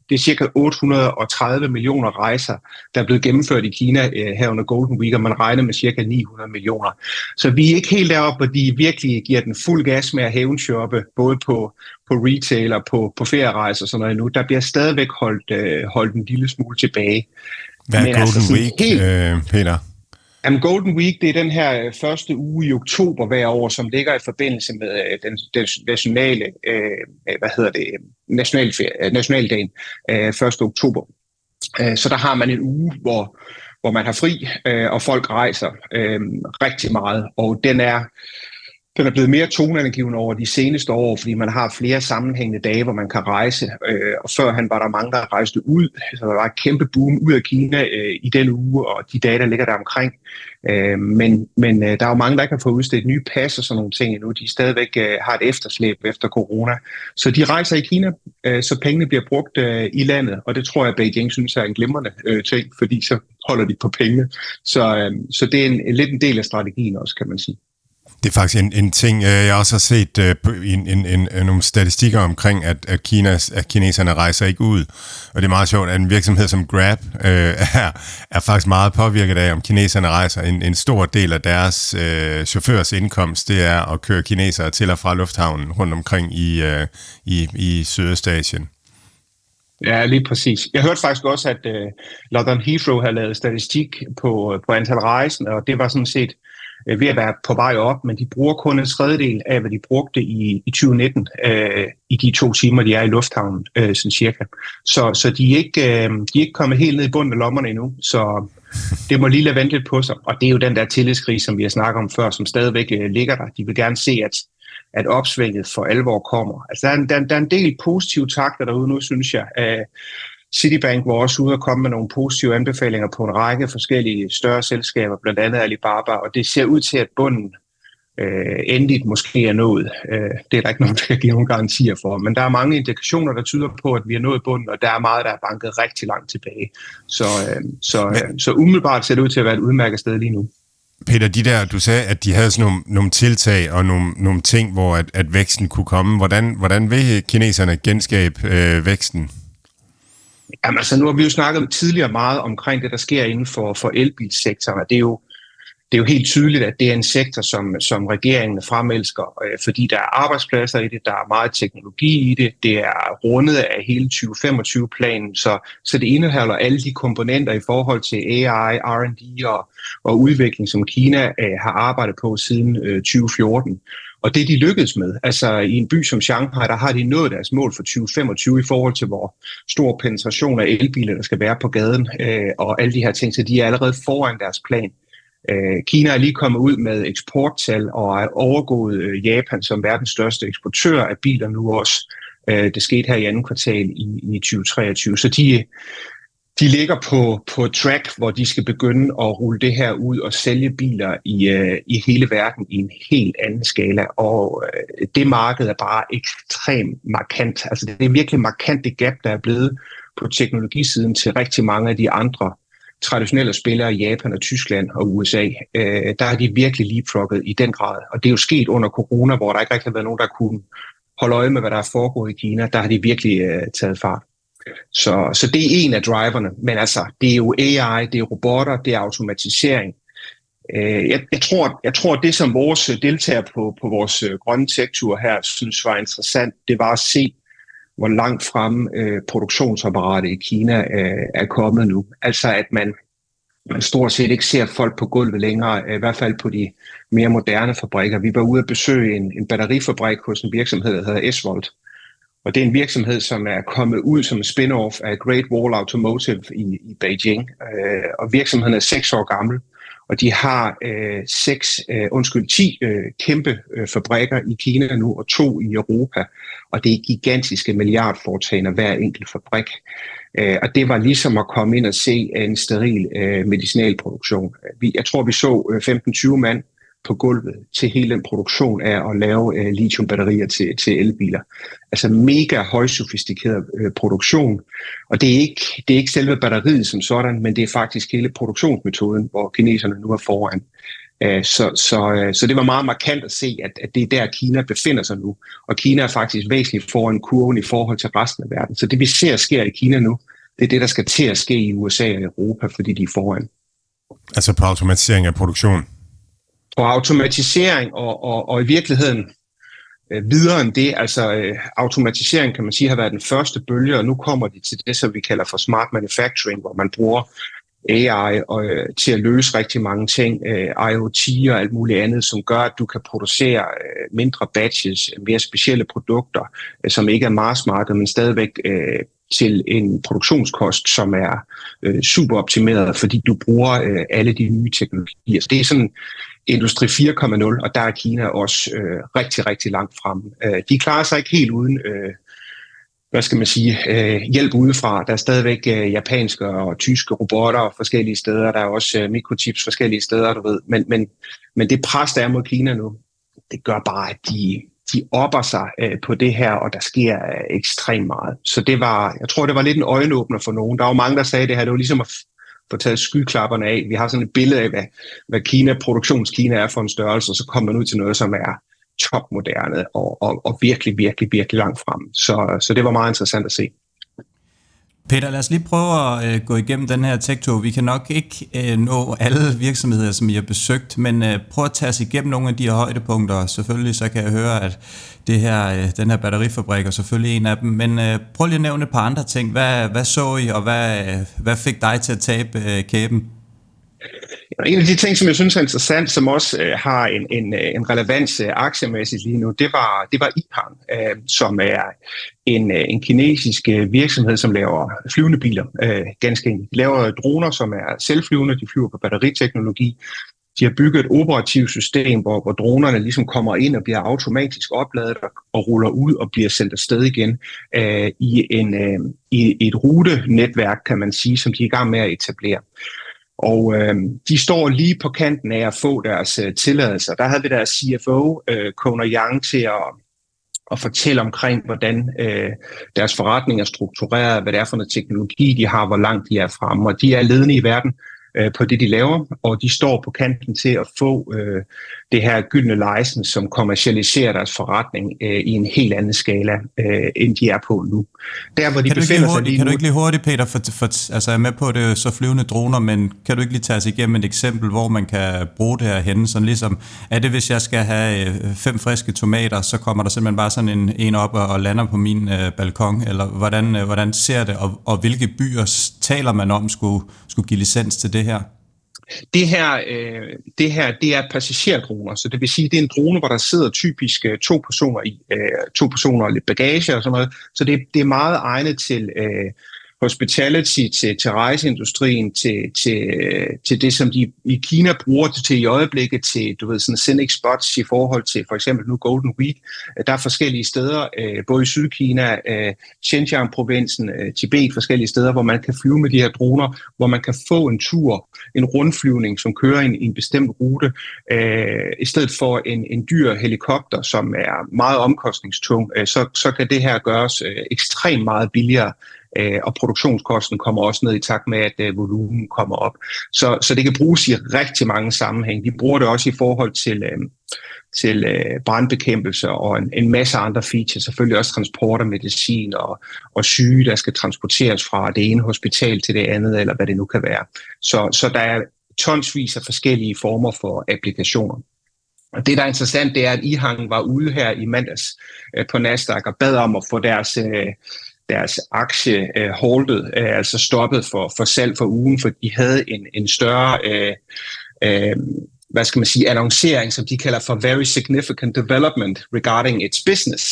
det er cirka 830 millioner rejser, der er blevet gennemført i Kina øh, her under Golden Week, og man regner med cirka 900 millioner. Så vi er ikke helt deroppe, hvor de virkelig giver den fuld gas med at hævenshoppe, både på, på retail og på, på ferierejser og sådan noget nu. Der bliver stadigvæk holdt, øh, holdt en lille smule tilbage. Hvad er Men altså Golden altså, Week, helt, øh, Peter? Jamen, Golden Week, det er den her øh, første uge i oktober hver år, som ligger i forbindelse med øh, den, den nationale, øh, hvad hedder det, national, øh, nationaldagen, øh, 1. oktober. Så der har man en uge, hvor, hvor man har fri, øh, og folk rejser øh, rigtig meget, og den er den er blevet mere toneangivende over de seneste år, fordi man har flere sammenhængende dage, hvor man kan rejse. Øh, og førhen var der mange, der rejste ud, så der var et kæmpe boom ud af Kina øh, i den uge, og de dage, der ligger der omkring. Øh, men men øh, der er jo mange, der ikke har fået udstedt nye pas og sådan nogle ting endnu. De stadigvæk øh, har et efterslæb efter corona. Så de rejser i Kina, øh, så pengene bliver brugt i landet, og det tror jeg, Beijing synes er en glimrende ting, fordi så holder de på pengene. Så, så det er en, lidt en del af strategien også, kan man sige. Det er faktisk en, en ting, øh, jeg også har set uh, en, en, en, øh, nogle statistikker omkring, at, at, Kinas, at kineserne rejser ikke ud. Og det er meget sjovt, at en virksomhed som Grab uh, er, er faktisk meget påvirket af, om kineserne rejser. En, en stor del af deres uh, chaufførs indkomst, det er at køre kinesere til og fra lufthavnen rundt omkring i, uh, i, i Sydøstasien. Ja, lige præcis. Jeg hørte faktisk også, at uh, London Heathrow havde lavet statistik på, på antal rejsende, og det var sådan set øh, Øh, ved at være på vej op, men de bruger kun en tredjedel af, hvad de brugte i, i 2019 øh, i de to timer, de er i lufthavnen, øh, sådan cirka. Så, så de, er ikke, øh, de er ikke kommet helt ned i bunden af lommerne endnu, så det må lige lade vente lidt på sig. Og det er jo den der tillidskrise, som vi har snakket om før, som stadigvæk øh, ligger der. De vil gerne se, at at opsvinget for alvor kommer. Altså, der er en, der, der er en del positive takter derude nu, synes jeg. Uh, Citibank var også ude og komme med nogle positive anbefalinger på en række forskellige større selskaber, blandt andet Alibaba, og det ser ud til, at bunden øh, endeligt måske er nået. Øh, det er der ikke nogen, der kan give nogen garantier for, men der er mange indikationer, der tyder på, at vi er nået bunden, og der er meget, der er banket rigtig langt tilbage. Så, øh, så, øh, så umiddelbart ser det ud til at være et udmærket sted lige nu. Peter, de der, du sagde, at de havde sådan nogle, nogle tiltag og nogle, nogle ting, hvor at, at væksten kunne komme. Hvordan, hvordan vil kineserne genskabe øh, væksten? Jamen altså, nu har vi jo snakket tidligere meget omkring det, der sker inden for, for elbilsektoren, og det er jo det er jo helt tydeligt, at det er en sektor, som, som regeringen fremelsker, øh, fordi der er arbejdspladser i det, der er meget teknologi i det, det er rundet af hele 2025-planen, så, så det indeholder alle de komponenter i forhold til AI, R&D og, og udvikling, som Kina øh, har arbejdet på siden øh, 2014. Og det de lykkedes med, altså i en by som Shanghai, der har de nået deres mål for 2025 i forhold til, hvor stor penetration af elbiler, der skal være på gaden, øh, og alle de her ting, så de er allerede foran deres plan. Øh, Kina er lige kommet ud med eksporttal og er overgået øh, Japan som verdens største eksportør af biler nu også. Øh, det skete her i anden kvartal i, i 2023. Så de, de ligger på, på track, hvor de skal begynde at rulle det her ud og sælge biler i, øh, i hele verden i en helt anden skala. Og øh, det marked er bare ekstremt markant. Altså det er virkelig markant det gap, der er blevet på teknologisiden til rigtig mange af de andre traditionelle spillere i Japan og Tyskland og USA. Øh, der har de virkelig leapfrogget i den grad. Og det er jo sket under corona, hvor der ikke rigtig har været nogen, der kunne holde øje med, hvad der er foregået i Kina. Der har de virkelig øh, taget fart. Så, så det er en af driverne, men altså, det er jo AI, det er robotter, det er automatisering. Øh, jeg, jeg, tror, jeg tror, det som vores deltagere på, på vores øh, grønne tech-tur her synes var interessant, det var at se, hvor langt frem øh, produktionsapparatet i Kina øh, er kommet nu. Altså at man, man stort set ikke ser folk på gulvet længere, øh, i hvert fald på de mere moderne fabrikker. Vi var ude at besøge en, en batterifabrik hos en virksomhed, der hedder Esvolt, og det er en virksomhed, som er kommet ud som en spin-off af Great Wall Automotive i, i Beijing. Øh, og virksomheden er seks år gammel, og de har øh, seks, øh, undskyld, ti øh, kæmpe øh, fabrikker i Kina nu, og to i Europa. Og det er gigantiske milliardforetagende hver enkelt fabrik. Øh, og det var ligesom at komme ind og se en steril øh, medicinalproduktion. Vi, jeg tror, vi så øh, 15-20 mand på gulvet til hele den produktion af at lave øh, lithiumbatterier til, til elbiler. Altså mega højsofistikeret øh, produktion. Og det er, ikke, det er ikke selve batteriet som sådan, men det er faktisk hele produktionsmetoden, hvor kineserne nu er foran. Øh, så, så, øh, så det var meget markant at se, at, at det er der, Kina befinder sig nu. Og Kina er faktisk væsentligt foran kurven i forhold til resten af verden. Så det vi ser sker i Kina nu, det er det, der skal til at ske i USA og Europa, fordi de er foran. Altså på automatisering af produktion? Og automatisering og, og, og i virkeligheden øh, videre end det. Altså øh, automatisering kan man sige har været den første bølge, og nu kommer de til det, som vi kalder for smart manufacturing, hvor man bruger AI og, øh, til at løse rigtig mange ting, øh, IoT og alt muligt andet, som gør, at du kan producere øh, mindre batches, mere specielle produkter, øh, som ikke er mass men stadigvæk øh, til en produktionskost, som er øh, super optimeret, fordi du bruger øh, alle de nye teknologier. Så det er sådan Industri 4.0, og der er Kina også øh, rigtig, rigtig langt frem. Øh, de klarer sig ikke helt uden, øh, hvad skal man sige, øh, hjælp udefra. Der er stadigvæk øh, japanske og tyske robotter forskellige steder. Der er også øh, mikrochips forskellige steder, du ved. Men, men, men det pres, der er mod Kina nu, det gør bare, at de, de opper sig øh, på det her, og der sker øh, ekstremt meget. Så det var, jeg tror, det var lidt en øjenåbner for nogen. Der var mange, der sagde det her, det var ligesom at få taget skyklapperne af. Vi har sådan et billede af, hvad, hvad Kina, produktionskina er for en størrelse, og så kommer man ud til noget, som er topmoderne og, og, og virkelig, virkelig, virkelig langt frem. Så, så det var meget interessant at se. Peter, lad os lige prøve at øh, gå igennem den her tech Vi kan nok ikke øh, nå alle virksomheder, som I har besøgt, men øh, prøv at tage os igennem nogle af de her højdepunkter. Selvfølgelig så kan jeg høre, at det her, øh, den her batterifabrik er selvfølgelig en af dem, men øh, prøv lige at nævne et par andre ting. Hvad, hvad så I, og hvad, øh, hvad fik dig til at tabe øh, kæben? En af de ting, som jeg synes er interessant, som også øh, har en, en, øh, en relevans øh, aktiemæssigt lige nu, det var, det var Ipan, øh, som er en, øh, en kinesisk øh, virksomhed, som laver flyvende biler. Øh, ganske enkelt. De laver droner, som er selvflyvende, de flyver på batteriteknologi. De har bygget et operativt system, hvor, hvor dronerne ligesom kommer ind og bliver automatisk opladet og, og ruller ud og bliver sendt afsted igen øh, i, en, øh, i et rutenetværk, kan man sige, som de er i gang med at etablere. Og øh, de står lige på kanten af at få deres øh, tilladelser. Der havde vi deres CFO, øh, Kona Yang, til at, at fortælle omkring, hvordan øh, deres forretning er struktureret, hvad det er for noget teknologi, de har, hvor langt de er fremme. Og de er ledende i verden øh, på det, de laver, og de står på kanten til at få øh, det her gyldne license, som kommercialiserer deres forretning øh, i en helt anden skala, øh, end de er på nu. Der, hvor de kan befinder sig lige Kan du ikke lige hurtigt, Peter, for, for, altså jeg er med på det så flyvende droner, men kan du ikke lige tage os igennem et eksempel, hvor man kan bruge det her henne? Sådan ligesom, er det hvis jeg skal have øh, fem friske tomater, så kommer der simpelthen bare sådan en, en op og, og lander på min øh, balkon, eller hvordan, øh, hvordan ser det, og, og hvilke byer taler man om skulle, skulle give licens til det her? Det her, øh, det her det er passagerdroner, så det vil sige, det er en drone, hvor der sidder typisk øh, to personer i, øh, to personer og lidt bagage og sådan noget, så det, det er meget egnet til øh, hospitality, til, til rejseindustrien, til, til, til det, som de i Kina bruger det til i øjeblikket, til du ved, sådan scenic spots i forhold til for eksempel nu Golden Week. Øh, der er forskellige steder, øh, både i Sydkina, øh, Xinjiang-provinsen, Tibet, forskellige steder, hvor man kan flyve med de her droner, hvor man kan få en tur, en rundflyvning, som kører i en, en bestemt rute, i stedet for en, en dyr helikopter, som er meget omkostningstung, så, så kan det her gøres ekstremt meget billigere øh, og produktionskosten kommer også ned i takt med, at øh, volumen kommer op. Så, så det kan bruges i rigtig mange sammenhæng. Vi bruger det også i forhold til, øh, til øh, brandbekæmpelse og en, en masse andre features. Selvfølgelig også transport af medicin og, og syge, der skal transporteres fra det ene hospital til det andet, eller hvad det nu kan være. Så, så der er tonsvis af forskellige former for applikationer. Og det, der er interessant, det er, at IHANG var ude her i mandags øh, på Nasdaq og bad om at få deres, øh, deres aktie øh, holdet, øh, altså stoppet for, for salg for ugen, for de havde en, en større øh, øh, hvad skal man sige, annoncering, som de kalder for Very Significant Development Regarding Its Business,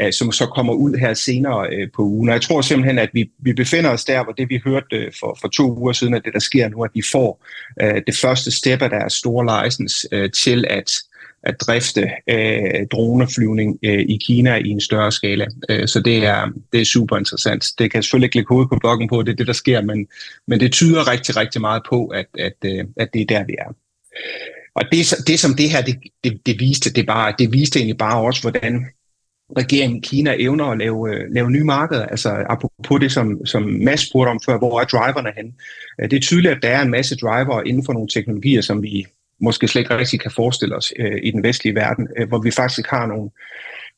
øh, som så kommer ud her senere øh, på ugen. Og jeg tror simpelthen, at vi, vi befinder os der, hvor det vi hørte øh, for, for to uger siden, at det der sker nu, at de får øh, det første step af deres store license øh, til at at drifte øh, droneflyvning øh, i Kina i en større skala. Øh, så det er, det er super interessant. Det kan selvfølgelig ikke lægge hovedet på bloggen på, det er det, der sker, men, men det tyder rigtig, rigtig meget på, at, at, øh, at det er der, vi er. Og det, det som det her, det, det, det viste, det, bare, det viste egentlig bare også, hvordan regeringen i Kina evner at lave, øh, lave nye markeder. Altså apropos det, som, som Mads spurgte om før, hvor er driverne hen? Øh, det er tydeligt, at der er en masse driver inden for nogle teknologier, som vi måske slet ikke rigtig kan forestille os øh, i den vestlige verden, øh, hvor vi faktisk har nogle,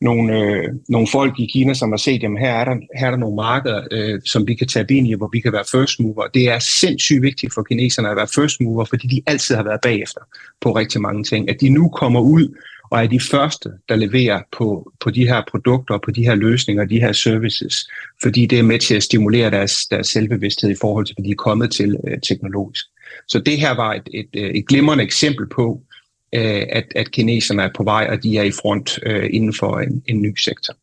nogle, øh, nogle folk i Kina, som har set, at her er der, her er der nogle markeder, øh, som vi kan tage ind i, hvor vi kan være first mover. Det er sindssygt vigtigt for kineserne at være first mover, fordi de altid har været bagefter på rigtig mange ting. At de nu kommer ud og er de første, der leverer på, på de her produkter, på de her løsninger, de her services, fordi det er med til at stimulere deres, deres selvbevidsthed i forhold til, hvad de er kommet til øh, teknologisk. Så det her var et, et, øh, et glimrende eksempel på, øh, at, at kineserne er på vej, og de er i front øh, inden for en, en ny sektor.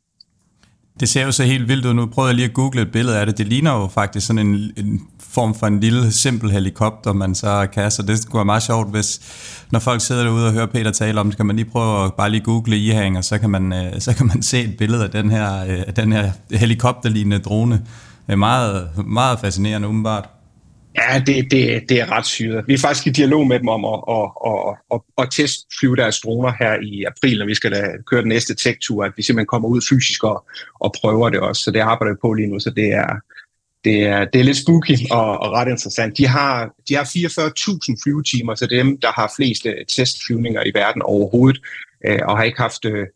Det ser jo så helt vildt ud. Nu prøvede jeg lige at google et billede af det. Det ligner jo faktisk sådan en, en form for en lille, simpel helikopter, man så kan. Så det kunne være meget sjovt, hvis når folk sidder derude og hører Peter tale om det, kan man lige prøve at bare lige google i og så kan man, øh, så kan man se et billede af den her, øh, den her helikopterlignende drone. Det er meget, meget fascinerende, umiddelbart. Ja, det, det, det er ret syret. Vi er faktisk i dialog med dem om at, at, at, at, at testflyve deres droner her i april, når vi skal da køre den næste tech-tur, at vi simpelthen kommer ud fysisk og, og prøver det også. Så det arbejder vi på lige nu, så det er, det er, det er lidt spooky og, og ret interessant. De har, de har 44.000 flyvetimer, så det er dem, der har flest øh, testflyvninger i verden overhovedet, øh, og har ikke haft øh,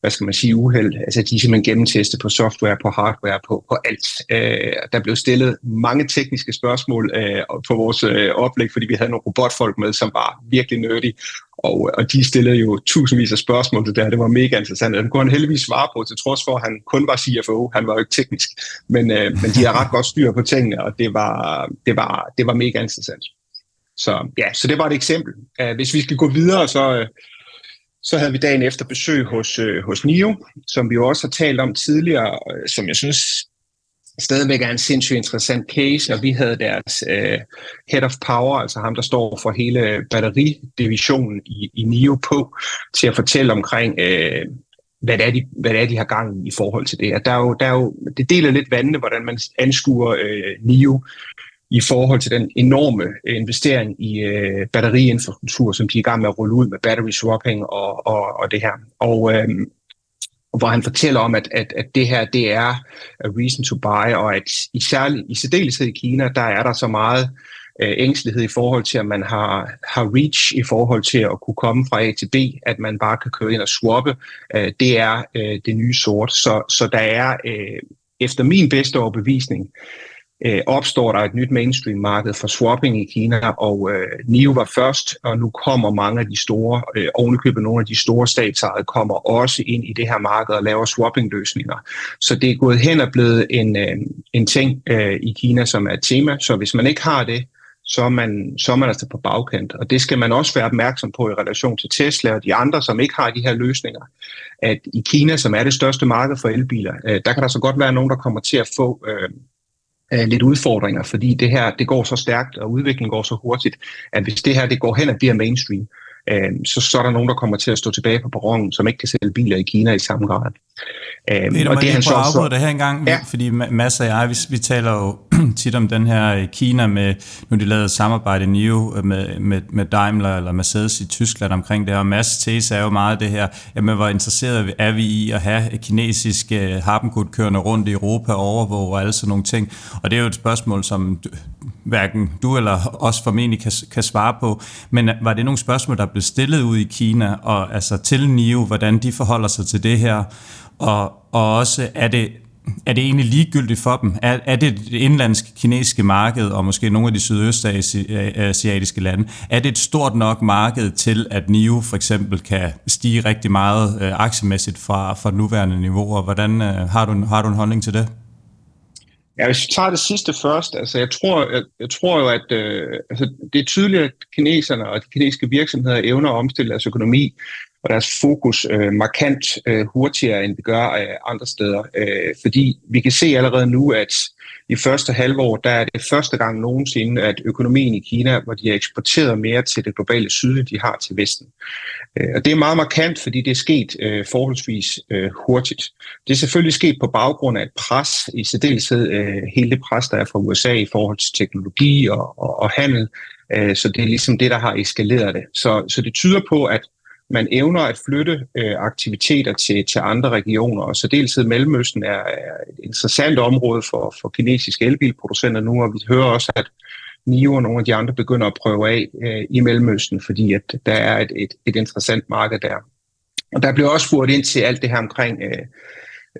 hvad skal man sige, uheld. Altså, de er simpelthen gennemtestet på software, på hardware, på, på alt. Øh, der blev stillet mange tekniske spørgsmål øh, på vores øh, oplæg, fordi vi havde nogle robotfolk med, som var virkelig nerdy, og, øh, og de stillede jo tusindvis af spørgsmål til det her. Det var mega interessant. Den kunne han heldigvis svare på, til trods for, at han kun var CFO. Han var jo ikke teknisk. Men, øh, men de har ret godt styr på tingene, og det var, det var, det var mega interessant. Så ja, så det var et eksempel. Uh, hvis vi skal gå videre, så, øh, så havde vi dagen efter besøg hos, øh, hos NIO, som vi jo også har talt om tidligere, øh, som jeg synes stadigvæk er en sindssygt interessant case, og vi havde deres øh, head of power, altså ham, der står for hele batteridivisionen i, i NIO på, til at fortælle omkring, øh, hvad, det er, de, hvad det er, de har gang i i forhold til det. Og der er jo, der er jo, det deler lidt vandene, hvordan man anskuer øh, NIO i forhold til den enorme øh, investering i øh, batteriinfrastruktur, som de er i gang med at rulle ud med battery swapping og, og, og det her. Og øh, hvor han fortæller om, at, at, at det her det er a reason to buy, og at i, særlig, i særdeleshed i Kina, der er der så meget øh, ængstelighed i forhold til, at man har, har reach i forhold til at kunne komme fra A til B, at man bare kan køre ind og swappe. Øh, det er øh, det nye sort. Så, så der er øh, efter min bedste overbevisning øh, Øh, opstår der et nyt mainstream-marked for swapping i Kina, og øh, NIO var først, og nu kommer mange af de store, øh, ovenikøbet nogle af de store statsejede, kommer også ind i det her marked og laver swapping-løsninger. Så det er gået hen og blevet en, øh, en ting øh, i Kina, som er et tema, så hvis man ikke har det, så er, man, så er man altså på bagkant. Og det skal man også være opmærksom på i relation til Tesla og de andre, som ikke har de her løsninger. At i Kina, som er det største marked for elbiler, øh, der kan der så godt være nogen, der kommer til at få øh, øh, lidt udfordringer, fordi det her det går så stærkt, og udviklingen går så hurtigt, at hvis det her det går hen og bliver mainstream, øh, så, så er der nogen, der kommer til at stå tilbage på perronen, som ikke kan sælge biler i Kina i samme grad. Øh, Peter, og det er han så, så... det her engang, ja. fordi Mads og jeg, vi, vi taler jo tit om den her øh, Kina med, nu de lavet samarbejde NIO øh, med, med, med Daimler eller Mercedes i Tyskland omkring det her, og Mads tese er jo meget det her, jamen hvor interesseret er vi i at have kinesiske øh, harpengud kørende rundt i Europa og overvåge og alle sådan nogle ting, og det er jo et spørgsmål, som hverken du eller os formentlig kan, kan svare på, men var det nogle spørgsmål, der blev stillet ud i Kina, og altså til NIO, hvordan de forholder sig til det her, og, og også er det, er det egentlig ligegyldigt for dem? Er, er det det indlandske kinesiske marked, og måske nogle af de sydøstasiatiske lande, er det et stort nok marked til, at NIO for eksempel kan stige rigtig meget øh, aktiemæssigt fra, fra nuværende niveauer? Hvordan øh, har, du, har du en holdning til det? Ja, hvis vi tager det sidste først, altså jeg tror, jeg, jeg tror jo, at øh, altså, det er tydeligt, at kineserne og de kinesiske virksomheder evner at omstille deres økonomi og deres fokus øh, markant øh, hurtigere, end det gør øh, andre steder. Øh, fordi vi kan se allerede nu, at i første halvår, der er det første gang nogensinde, at økonomien i Kina, hvor de har eksporteret mere til det globale syd, de har til Vesten. Øh, og det er meget markant, fordi det er sket øh, forholdsvis øh, hurtigt. Det er selvfølgelig sket på baggrund af et pres, i særdeleshed øh, hele det pres, der er fra USA i forhold til teknologi og, og, og handel. Øh, så det er ligesom det, der har eskaleret det. Så, så det tyder på, at man evner at flytte øh, aktiviteter til, til andre regioner, og så dels Mellemøsten er, er et interessant område for, for kinesiske elbilproducenter nu, og vi hører også, at NIO og nogle af de andre begynder at prøve af øh, i Mellemøsten, fordi at der er et, et, et interessant marked der. Og der blev også spurgt ind til alt det her omkring øh,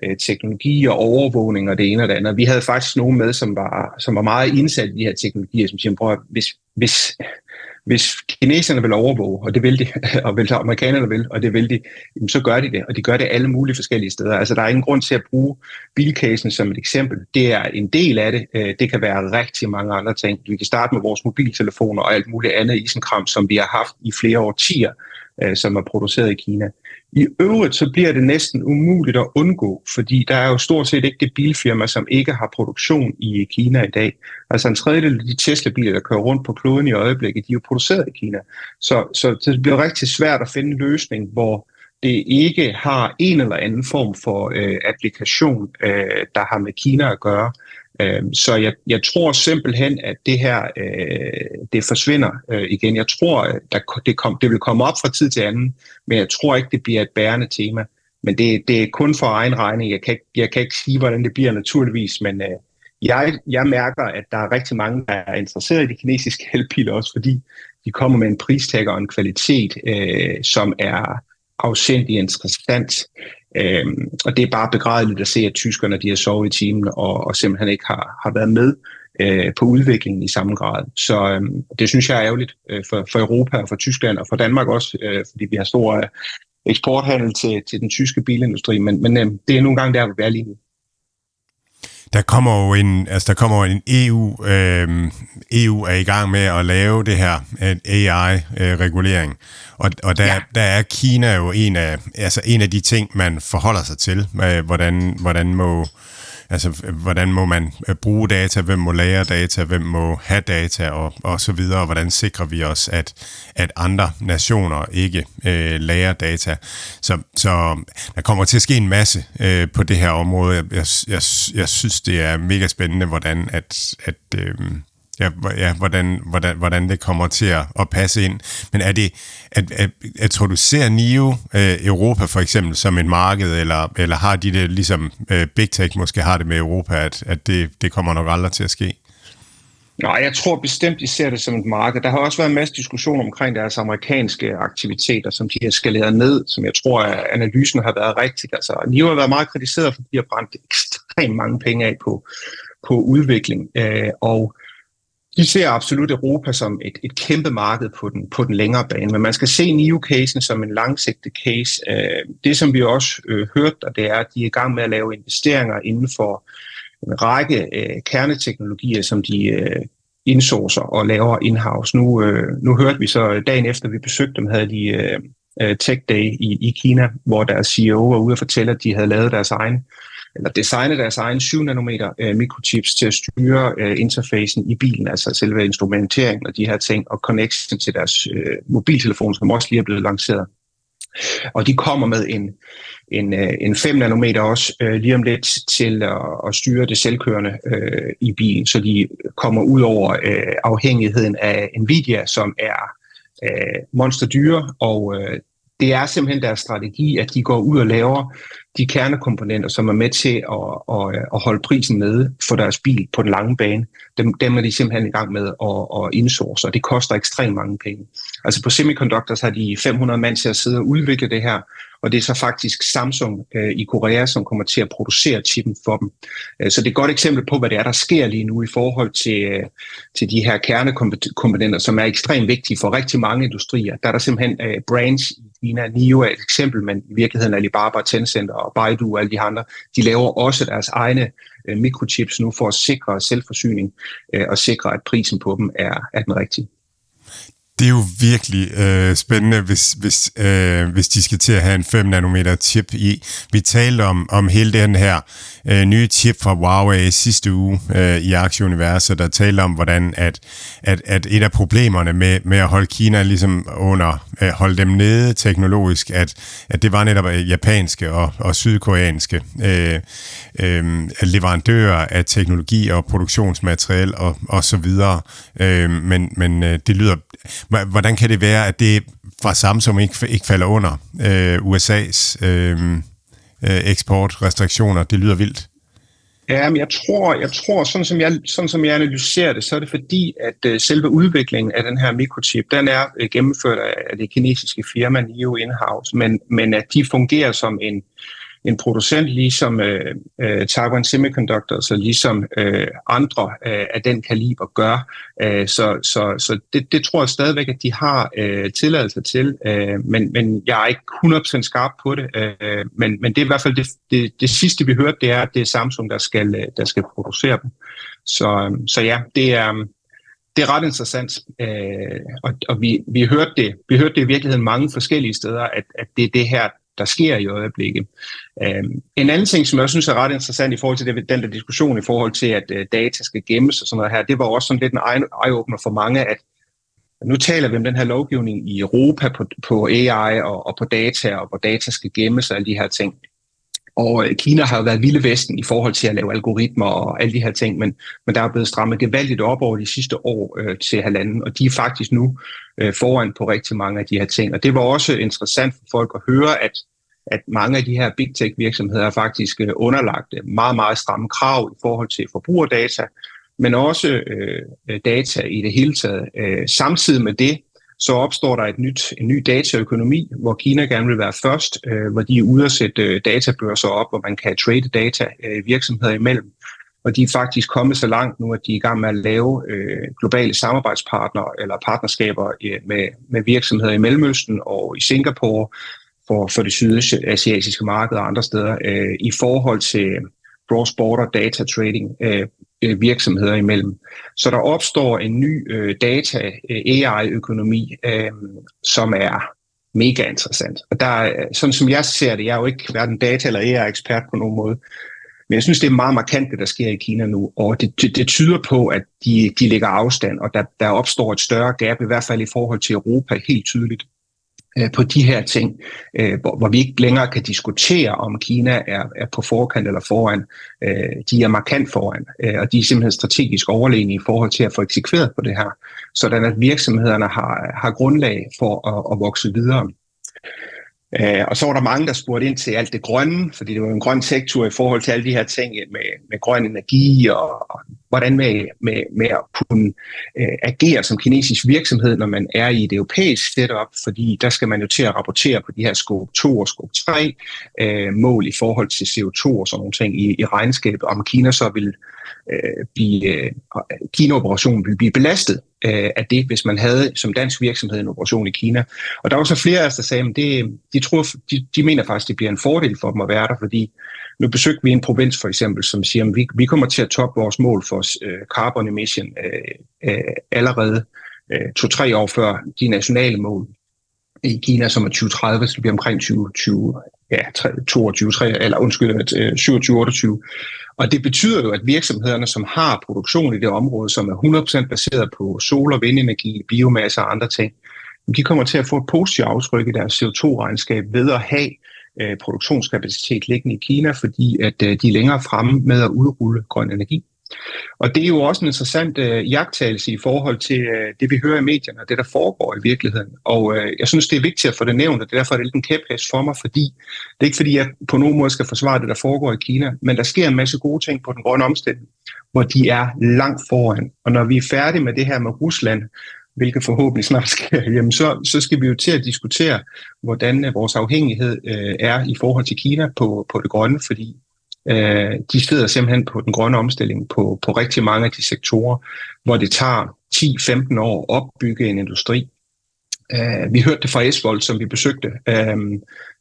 øh, teknologi og overvågning og det ene og det andet. Vi havde faktisk nogen med, som var, som var meget indsat i de her teknologier, som siger, prøv hvis, hvis, hvis kineserne vil overvåge, og det vil de, og hvis amerikanerne vil, og det vil de, så gør de det, og de gør det alle mulige forskellige steder. Altså der er ingen grund til at bruge bilcasen som et eksempel. Det er en del af det. Øh, det kan være rigtig mange andre ting. Vi kan starte med vores mobiltelefoner og alt muligt andet isenkram, som vi har haft i flere årtier, øh, som er produceret i Kina. I øvrigt så bliver det næsten umuligt at undgå, fordi der er jo stort set ikke det bilfirma, som ikke har produktion i Kina i dag. Altså en tredjedel af de Tesla-biler, der kører rundt på kloden i øjeblikket, de er jo produceret i Kina. Så, så det bliver rigtig svært at finde en løsning, hvor det ikke har en eller anden form for øh, applikation, øh, der har med Kina at gøre. Øh, så jeg, jeg tror simpelthen, at det her øh, det forsvinder øh, igen. Jeg tror, at der, det, kom, det vil komme op fra tid til anden, men jeg tror ikke, det bliver et bærende tema. Men det, det er kun for egen regning. Jeg kan, ikke, jeg kan ikke sige, hvordan det bliver naturligvis, men øh, jeg, jeg mærker, at der er rigtig mange, der er interesseret i de kinesiske elbiler, også fordi de kommer med en pristag og en kvalitet, øh, som er afsindig interessant. Øhm, og det er bare begrædeligt at se, at tyskerne de har sovet i timen og, og simpelthen ikke har, har været med øh, på udviklingen i samme grad. Så øh, det synes jeg er ærgerligt øh, for, for Europa og for Tyskland og for Danmark også, øh, fordi vi har stor øh, eksporthandel til, til den tyske bilindustri, men, men øh, det er nogle gange der, hvor vi er lige nu der kommer jo en, altså der kommer en EU, øh, EU er i gang med at lave det her AI-regulering, øh, og, og der, ja. der er Kina jo en af, altså en af de ting, man forholder sig til, hvordan, hvordan må Altså, hvordan må man øh, bruge data, hvem må lære data, hvem må have data og, og så videre, og hvordan sikrer vi os, at, at andre nationer ikke øh, lærer data. Så, så der kommer til at ske en masse øh, på det her område. Jeg, jeg, jeg synes, det er mega spændende, hvordan at, at øh, ja, ja, hvordan, hvordan, hvordan det kommer til at, at passe ind. Men er det, at, at, at tror du ser NIO øh, Europa for eksempel som et marked, eller, eller har de det ligesom øh, Big Tech måske har det med Europa, at, at det, det kommer nok aldrig til at ske? Nej, jeg tror bestemt, de ser det som et marked. Der har også været en masse diskussion omkring deres amerikanske aktiviteter, som de har skaleret ned, som jeg tror, at analysen har været rigtig. Altså, NIO har været meget kritiseret, fordi de har brændt ekstremt mange penge af på, på udvikling. Øh, og de ser absolut Europa som et, et kæmpe marked på den, på den længere bane, men man skal se NIO-casen som en langsigtet case. Øh, det, som vi også øh, hørte, det er, at de er i gang med at lave investeringer inden for en række øh, kerneteknologier, som de øh, indsourcer og laver in-house. Nu, øh, nu hørte vi så, øh, dagen efter vi besøgte dem, havde de øh, øh Tech Day i, i Kina, hvor deres CEO var ude og fortælle, at de havde lavet deres egen eller designe deres egen 7 nanometer øh, mikrochips til at styre øh, interfacen i bilen, altså selve instrumenteringen og de her ting, og connection til deres øh, mobiltelefon, som også lige er blevet lanceret. Og de kommer med en, en, øh, en 5 nanometer også øh, lige om lidt til at, at styre det selvkørende øh, i bilen, så de kommer ud over øh, afhængigheden af Nvidia, som er øh, monsterdyre, og øh, det er simpelthen deres strategi, at de går ud og laver de kernekomponenter, som er med til at, at, at holde prisen nede for deres bil på den lange bane, dem, dem er de simpelthen i gang med at, at indsource, og det koster ekstremt mange penge. Altså på Semiconductors har de 500 mand til at sidde og udvikle det her, og det er så faktisk Samsung øh, i Korea, som kommer til at producere chippen for dem. Øh, så det er et godt eksempel på, hvad det er, der sker lige nu i forhold til, øh, til de her kernekomponenter, som er ekstremt vigtige for rigtig mange industrier. Der er der simpelthen øh, brands i Kina. NIO er et eksempel, men i virkeligheden Alibaba, Tencent og Baidu og alle de andre, de laver også deres egne øh, mikrochips nu for at sikre selvforsyning øh, og sikre, at prisen på dem er, er den rigtige. Det er jo virkelig øh, spændende, hvis, hvis, øh, hvis de skal til at have en 5 nanometer chip i. Vi talte om, om hele den her øh, nye chip fra Huawei sidste uge øh, i Aktieuniverset, der talte om, hvordan at, at, at et af problemerne med, med at holde Kina ligesom under, øh, holde dem nede teknologisk, at, at det var netop øh, japanske og, og sydkoreanske øh, øh, leverandører af teknologi og produktionsmateriel og, og så videre. Øh, men men øh, det lyder Hvordan kan det være, at det fra Samsung ikke, ikke falder under øh, USA's øh, øh, eksportrestriktioner? Det lyder vildt. Ja, men jeg tror, jeg tror sådan, som jeg, sådan som jeg analyserer det, så er det fordi, at øh, selve udviklingen af den her mikrochip, den er øh, gennemført af, af det kinesiske firma NIO Inhouse, men, men at de fungerer som en, en producent ligesom øh, øh, Taiwan Semiconductor, så ligesom øh, andre øh, af den kaliber gør. Øh, så så, så det, det tror jeg stadigvæk, at de har øh, tilladelse til, øh, men, men jeg er ikke 100% skarp på det. Øh, men, men det er i hvert fald det, det, det sidste, vi hørte, det er, at det er Samsung, der skal, øh, der skal producere dem. Så, øh, så ja, det er... Det er ret interessant, øh, og, og vi, vi, hørte det, vi hørte det i virkeligheden mange forskellige steder, at, at det er det her, der sker i øjeblikket. Øhm, en anden ting, som jeg synes er ret interessant i forhold til det, den der diskussion i forhold til, at øh, data skal gemmes og sådan noget her, det var også sådan lidt en eye-opener for mange, at nu taler vi om den her lovgivning i Europa på, på AI og, og på data, og hvor data skal gemmes og alle de her ting. Og øh, Kina har jo været vilde vesten i forhold til at lave algoritmer og alle de her ting, men, men der er blevet strammet gevaldigt op over de sidste år øh, til halvanden, og de er faktisk nu øh, foran på rigtig mange af de her ting. Og det var også interessant for folk at høre, at, at mange af de her big tech virksomheder er faktisk øh, underlagt øh, meget, meget stramme krav i forhold til forbrugerdata, men også øh, øh data i det hele taget. Øh, samtidig med det, så opstår der et nyt, en ny dataøkonomi, hvor Kina gerne vil være først, øh, hvor de er ude at sætte øh, databørser op, hvor man kan trade data øh, virksomheder imellem. Og de er faktisk kommet så langt nu, at de er i gang med at lave øh, globale samarbejdspartnere eller partnerskaber øh, med, med virksomheder i Mellemøsten og i Singapore for, for det sydasiatiske marked og andre steder øh, i forhold til øh, cross-border data trading øh, øh, virksomheder imellem. Så der opstår en ny øh, data-AI-økonomi, øh, øh, som er mega interessant. Og der, sådan som jeg ser det, jeg er jo ikke hverken data- eller AI-ekspert på nogen måde, men jeg synes, det er meget markant, det der sker i Kina nu, og det, det, det tyder på, at de, de lægger afstand, og der, der opstår et større gap, i hvert fald i forhold til Europa, helt tydeligt øh, på de her ting, øh, hvor, hvor vi ikke længere kan diskutere, om Kina er, er på forkant eller foran. Øh, de er markant foran, øh, og de er simpelthen strategisk overlegne i forhold til at få eksekveret på det her, sådan at virksomhederne har, har grundlag for at, at vokse videre. Øh, og så var der mange, der spurgte ind til alt det grønne, fordi det var en grøn sektor i forhold til alle de her ting med, med grøn energi og, og hvordan med, med, med at kunne øh, agere som kinesisk virksomhed, når man er i et europæisk setup, fordi der skal man jo til at rapportere på de her scope 2 og scope 3 øh, mål i forhold til CO2 og sådan nogle ting i, i regnskabet, om Kina så vil øh, blive, øh, Kina-operationen vil blive belastet øh, af det, hvis man havde som dansk virksomhed en operation i Kina. Og der var så flere af os, der sagde, at det, de, tror, de, de mener faktisk, det bliver en fordel for dem at være der, fordi nu besøgte vi en provins for eksempel, som siger, at vi, vi kommer til at toppe vores mål for øh, carbon emission øh, øh, allerede øh, to-tre år før de nationale mål. i Kina, som er 2030, så det bliver omkring 2020, ja, 22, 3, eller undskyld, øh, 27, 28. Og det betyder jo, at virksomhederne, som har produktion i det område, som er 100% baseret på sol- og vindenergi, biomasse og andre ting, de kommer til at få et positivt aftryk i deres CO2-regnskab ved at have øh, produktionskapacitet liggende i Kina, fordi at øh, de er længere fremme med at udrulle grøn energi. Og det er jo også en interessant øh, jagttagelse i forhold til øh, det, vi hører i medierne, og det, der foregår i virkeligheden. Og øh, jeg synes, det er vigtigt at få det nævnt, og det er derfor, det er lidt en kæphæs for mig, fordi det er ikke fordi, jeg på nogen måde skal forsvare det, der foregår i Kina, men der sker en masse gode ting på den grønne omstilling, hvor de er langt foran. Og når vi er færdige med det her med Rusland, hvilket forhåbentlig snart skal, jamen så, så skal vi jo til at diskutere, hvordan øh, vores afhængighed øh, er i forhold til Kina på, på det grønne, fordi øh, de sidder simpelthen på den grønne omstilling på, på rigtig mange af de sektorer, hvor det tager 10-15 år at opbygge en industri. Øh, vi hørte det fra Esvold, som vi besøgte, øh,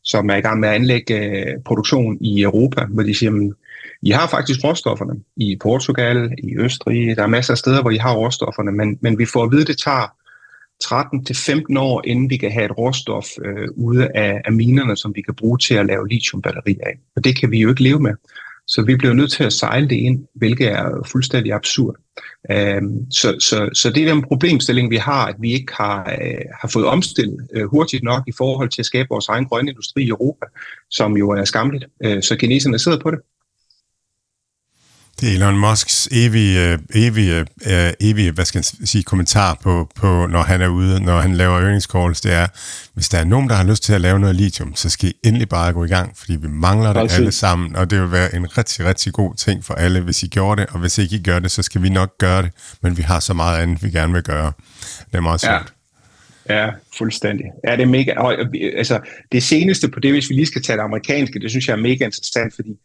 som er i gang med at anlægge øh, produktion i Europa, hvor de siger, jamen, i har faktisk råstofferne i Portugal, i Østrig, der er masser af steder, hvor I har råstofferne, men, men vi får at vide, at det tager 13-15 år, inden vi kan have et råstof øh, ude af, af minerne, som vi kan bruge til at lave lithiumbatterier af. Og det kan vi jo ikke leve med. Så vi bliver nødt til at sejle det ind, hvilket er fuldstændig absurd. Øhm, så, så, så det er den problemstilling, vi har, at vi ikke har, øh, har fået omstillet øh, hurtigt nok i forhold til at skabe vores egen grønne industri i Europa, som jo er skamligt. Øh, så kineserne sidder på det. Det er Elon Musks evige, øh, evige, øh, evige hvad skal jeg sige, kommentar på, på, når han er ude, når han laver earnings calls, det er, hvis der er nogen, der har lyst til at lave noget lithium, så skal I endelig bare gå i gang, fordi vi mangler det alle sammen, og det vil være en rigtig, rigtig god ting for alle, hvis I gjorde det, og hvis ikke I gør det, så skal vi nok gøre det, men vi har så meget andet, vi gerne vil gøre. Det er meget svært. Ja. Ja, fuldstændig. Ja, det er mega. Og, altså, det seneste på det, hvis vi lige skal tage det amerikanske, det synes jeg er mega interessant, fordi Øh,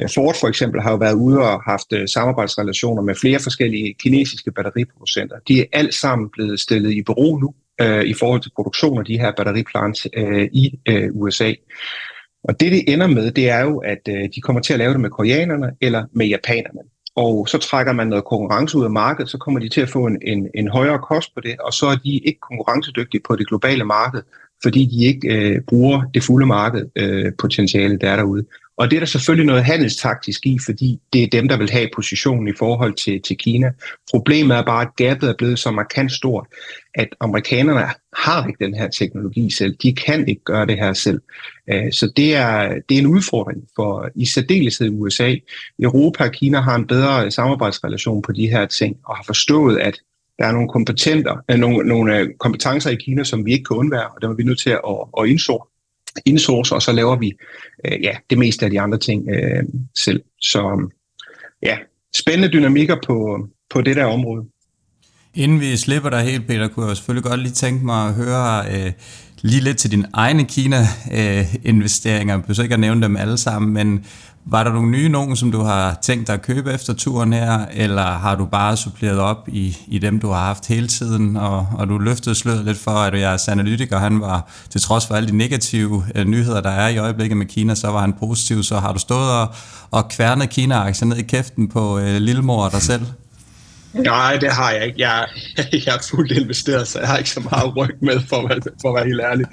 Øh, Ford for eksempel har jo været ude og haft øh, samarbejdsrelationer med flere forskellige kinesiske batteriproducenter. De er alt sammen blevet stillet i bero nu øh, i forhold til produktion af de her batteriplants øh, i øh, USA. Og det, det ender med, det er jo, at øh, de kommer til at lave det med koreanerne eller med japanerne. Og så trækker man noget konkurrence ud af markedet, så kommer de til at få en, en, en højere kost på det, og så er de ikke konkurrencedygtige på det globale marked, fordi de ikke øh, bruger det fulde marked øh, potentiale, der er derude. Og det er der selvfølgelig noget handelstaktisk i, fordi det er dem, der vil have positionen i forhold til, til Kina. Problemet er bare, at gabet er blevet så markant stort, at amerikanerne har ikke den her teknologi selv. De kan ikke gøre det her selv. Øh, så det er, det er en udfordring for i særdeleshed i USA. Europa og Kina har en bedre samarbejdsrelation på de her ting, og har forstået, at der er nogle, kompetenter, øh, nogle, nogle øh, kompetencer i Kina, som vi ikke kan undvære, og dem er vi nødt til at, at indså insource, og så laver vi øh, ja, det meste af de andre ting øh, selv. Så ja, spændende dynamikker på, på det der område. Inden vi slipper dig helt, Peter, kunne jeg selvfølgelig godt lige tænke mig at høre øh, lige lidt til dine egne Kina-investeringer. Øh, jeg behøver ikke at nævne dem alle sammen, men var der nogle nye nogen, som du har tænkt dig at købe efter turen her, eller har du bare suppleret op i, i dem, du har haft hele tiden, og, og du løftede sløret lidt for, at jeres analytiker, han var, til trods for alle de negative øh, nyheder, der er i øjeblikket med Kina, så var han positiv, så har du stået og, og kværnet Kina-aktier ned i kæften på øh, lillemor og dig selv? Nej, det har jeg ikke. Jeg, jeg er fuldt investeret, så jeg har ikke så meget ryg med, for, for at være helt ærlig.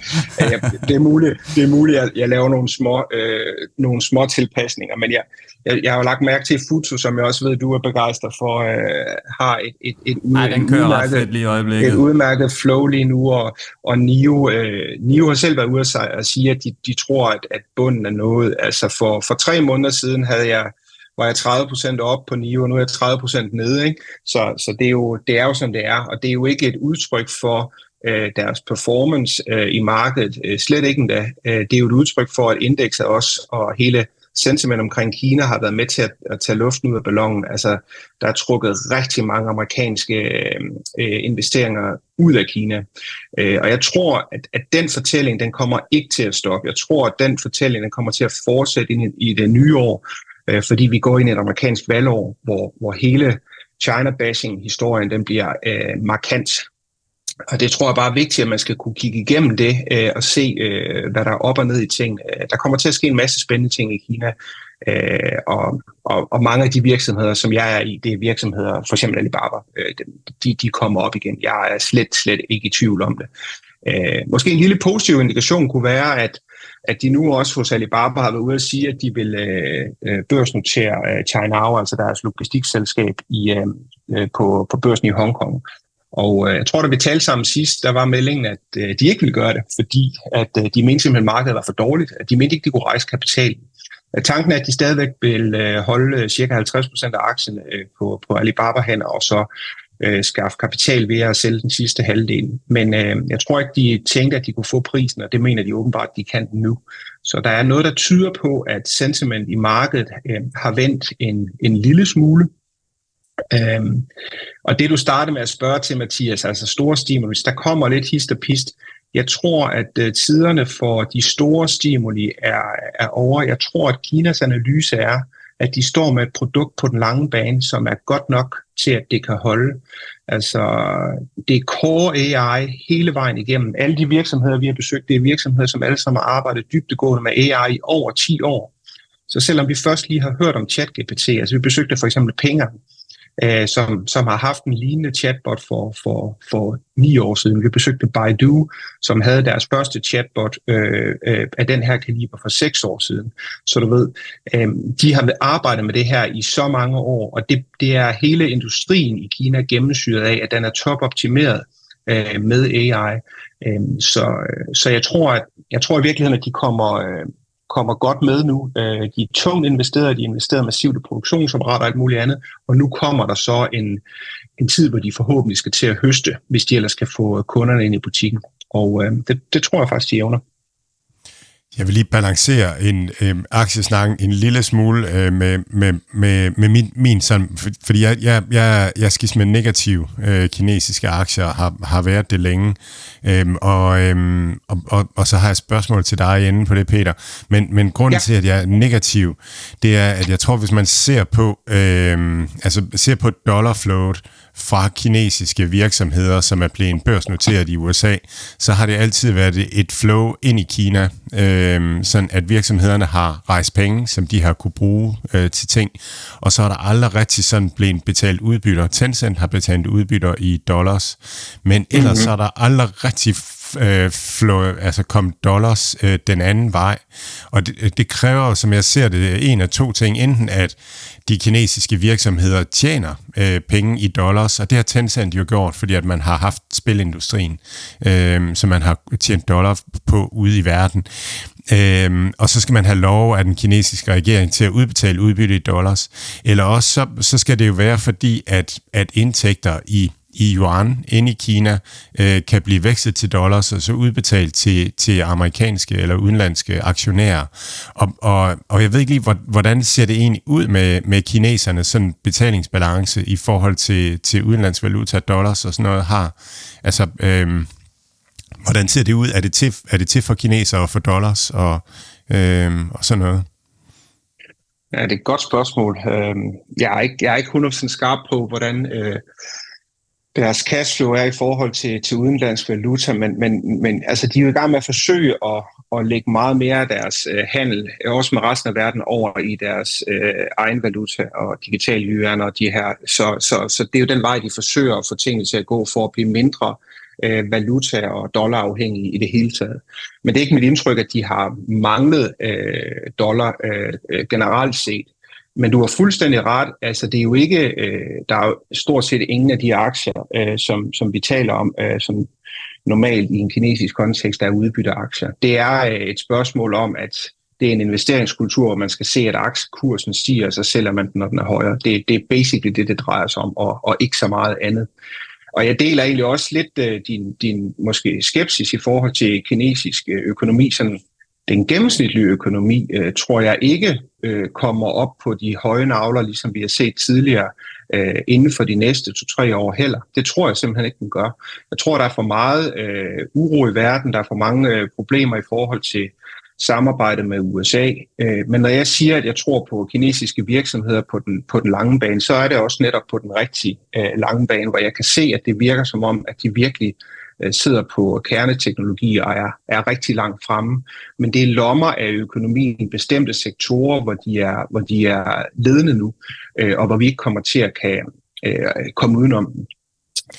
Det er muligt, det er muligt at jeg laver nogle små, øh, nogle små tilpasninger, men jeg, jeg, jeg har jo lagt mærke til Futu, som jeg også ved, du er begejstret for, øh, har et, et, et, Ej, den kører udmærket, lige øjeblikket. et udmærket flow lige nu, og, og Nio, øh, Nio har selv været ude at sige, at de, de tror, at, at bunden er noget. Altså for, for tre måneder siden havde jeg var jeg 30% op på NIO, og nu er jeg 30 nede. Ikke? Så, så det, er jo, det er jo, som det er, og det er jo ikke et udtryk for øh, deres performance øh, i markedet. Øh, slet ikke endda. Øh, det er jo et udtryk for, at indekset også og hele sentiment omkring Kina har været med til at, at tage luften ud af ballonen. Altså, der er trukket rigtig mange amerikanske øh, øh investeringer ud af Kina. Øh, og jeg tror, at, at den fortælling, den kommer ikke til at stoppe. Jeg tror, at den fortælling, den kommer til at fortsætte ind i, i det nye år øh, fordi vi går ind i et amerikansk valgår, hvor, hvor hele China-bashing-historien den bliver øh, markant. Og det tror jeg bare er vigtigt, at man skal kunne kigge igennem det øh, og se, øh, hvad der er op og ned i ting. Øh, der kommer til at ske en masse spændende ting i Kina, øh, og, og, og mange af de virksomheder, som jeg er i, det er virksomheder, for eksempel Alibaba, øh, de, de kommer op igen. Jeg er slet, slet ikke i tvivl om det. Øh, måske en lille positiv indikation kunne være, at, at de nu også hos Alibaba har været ude at sige, at de vil øh, øh børsnotere øh, China, altså deres logistikselskab i, øh, øh på, på børsen i Hongkong. Og øh, jeg tror, da vi talte sammen sidst, der var meldingen, at øh, de ikke ville gøre det, fordi at øh, de mente simpelthen, at markedet var for dårligt. At de mente ikke, de kunne rejse kapital. Øh, tanken er, at de stadigvæk vil øh, holde cirka 50% af aktien øh, på, på Alibaba hænder, og så øh, skaffe kapital ved at sælge den sidste halvdel. Men øh, jeg tror ikke, de tænkte, at de kunne få prisen, og det mener de åbenbart, at de kan nu. Så der er noget, der tyder på, at sentiment i markedet øh, har vendt en, en lille smule. Øhm, og det du startede med at spørge til, Mathias, altså store stimuli, der kommer lidt hist og pist. Jeg tror, at øh, tiderne for de store stimuli er, er over. Jeg tror, at Kinas analyse er, at de står med et produkt på den lange bane, som er godt nok til, at det kan holde. Altså, det er core AI hele vejen igennem. Alle de virksomheder, vi har besøgt, det er virksomheder, som alle sammen har arbejdet dybdegående med AI i over 10 år. Så selvom vi først lige har hørt om ChatGPT, altså vi besøgte for eksempel Pinger, øh, som, som har haft en lignende chatbot for, for, for ni år siden. Vi besøgte Baidu, som havde deres første chatbot øh, øh, af den her kaliber for seks år siden. Så du ved, øh, de har arbejdet med det her i så mange år, og det, det er hele industrien i Kina gennemsyret af, at den er topoptimeret øh, med AI. Øh, så, øh, så jeg tror, at jeg tror i virkeligheden, at de kommer, øh, kommer godt med nu. Øh, de er tungt investeret, de investerer massivt i produktionsapparater og alt muligt andet, og nu kommer der så en, en tid, hvor de forhåbentlig skal til at høste, hvis de ellers kan få kunderne ind i butikken. Og øh, det, det tror jeg faktisk, de evner. Jeg vil lige balancere en øh, aktiesnak en lille smule øh, med, med, med, med min, min sådan, for, fordi jeg, jeg, jeg, jeg skis med negativ øh, kinesiske aktier, har, har været det længe, øhm, og, øhm, og, og, og så har jeg et spørgsmål til dig inde på det, Peter. Men, men grunden ja. til, at jeg er negativ, det er, at jeg tror, hvis man ser på, øh, altså ser på dollar float, fra kinesiske virksomheder, som er blevet børsnoteret i USA, så har det altid været et flow ind i Kina, øh, sådan at virksomhederne har rejst penge, som de har kunne bruge øh, til ting, og så er der aldrig rigtig sådan blevet betalt udbytter. Tencent har betalt udbytter i dollars, men ellers mm-hmm. er der aldrig rigtig øh, flå, altså kom dollars øh, den anden vej. Og det, øh, det kræver, som jeg ser det, en af to ting. Enten at de kinesiske virksomheder tjener øh, penge i dollars, og det har Tencent jo gjort, fordi at man har haft spilindustrien, øh, som man har tjent dollar på ude i verden. Øhm, og så skal man have lov af den kinesiske regering til at udbetale udbytte i dollars. Eller også så, så skal det jo være fordi, at, at indtægter i i yuan ind i Kina øh, kan blive vekslet til dollars og så udbetalt til, til amerikanske eller udenlandske aktionærer. Og, og, og jeg ved ikke lige, hvordan ser det egentlig ud med, med kinesernes sådan betalingsbalance i forhold til, til udenlandsk valuta, dollars og sådan noget har. Altså, øh, hvordan ser det ud? Er det til, er det til for kinesere og for dollars og, øh, og sådan noget? Ja, det er et godt spørgsmål. Øhm, jeg er ikke, jeg er ikke 100% skarp på, hvordan øh, deres cashflow er i forhold til, til udenlandsk valuta, men, men, men altså, de er jo i gang med at forsøge at, at lægge meget mere af deres øh, handel, øh, også med resten af verden, over i deres øh, egen valuta og digitale yuan og de her. Så, så, så det er jo den vej, de forsøger at få tingene til at gå for at blive mindre øh, valuta- og dollarafhængige i det hele taget. Men det er ikke mit indtryk, at de har manglet øh, dollar øh, øh generelt set. Men du har fuldstændig ret. Altså, det er jo ikke, øh, der er jo stort set ingen af de aktier, øh, som, som vi taler om, øh, som normalt i en kinesisk kontekst er udbytteaktier. Det er øh, et spørgsmål om, at det er en investeringskultur, hvor man skal se, at aktiekursen stiger, så sælger man den, når den er højere. Det, det er basically det, det drejer sig om, og, og ikke så meget andet. Og jeg deler egentlig også lidt øh, din, din måske skepsis i forhold til kinesisk øh, økonomi sådan den gennemsnitlige økonomi, øh, tror jeg ikke øh, kommer op på de høje navler, ligesom vi har set tidligere, øh, inden for de næste to-tre år heller. Det tror jeg simpelthen ikke, den gør. Jeg tror, der er for meget øh, uro i verden, der er for mange øh, problemer i forhold til samarbejde med USA. Øh, men når jeg siger, at jeg tror på kinesiske virksomheder på den, på den lange bane, så er det også netop på den rigtige øh, lange bane, hvor jeg kan se, at det virker som om, at de virkelig Øh, sidder på kerneteknologi og er, er rigtig langt fremme. Men det er lommer af økonomien, bestemte sektorer, hvor de er, hvor de er ledende nu, øh, og hvor vi ikke kommer til at kan øh, komme udenom dem.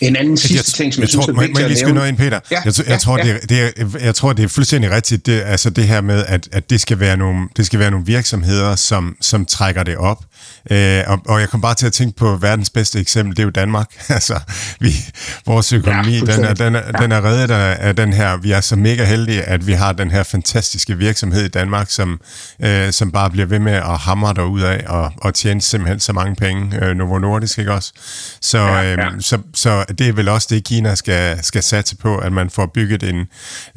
En anden sidste jeg, ting, som jeg, jeg, synes tror, er vigtigt at lige skyde nævne. ind, Peter? Ja, jeg, jeg, ja, tror, ja. det, det er, jeg tror, det er fuldstændig rigtigt, det, altså det her med, at, at det, skal være nogle, det skal være nogle virksomheder, som, som trækker det op. Øh, og, og jeg kom bare til at tænke på verdens bedste eksempel, det er jo Danmark. altså, vi, vores økonomi, Ja, den, er, den, er, ja. den er reddet af, den her, vi er så mega heldige, at vi har den her fantastiske virksomhed i Danmark, som, øh, som bare bliver ved med at hamre derud af og, og tjene simpelthen så mange penge. Øh, Novo Nordisk, ikke også? Så, Ja, ja, ja. ja. Så, det er vel også det, Kina skal, skal satse på, at man får bygget en,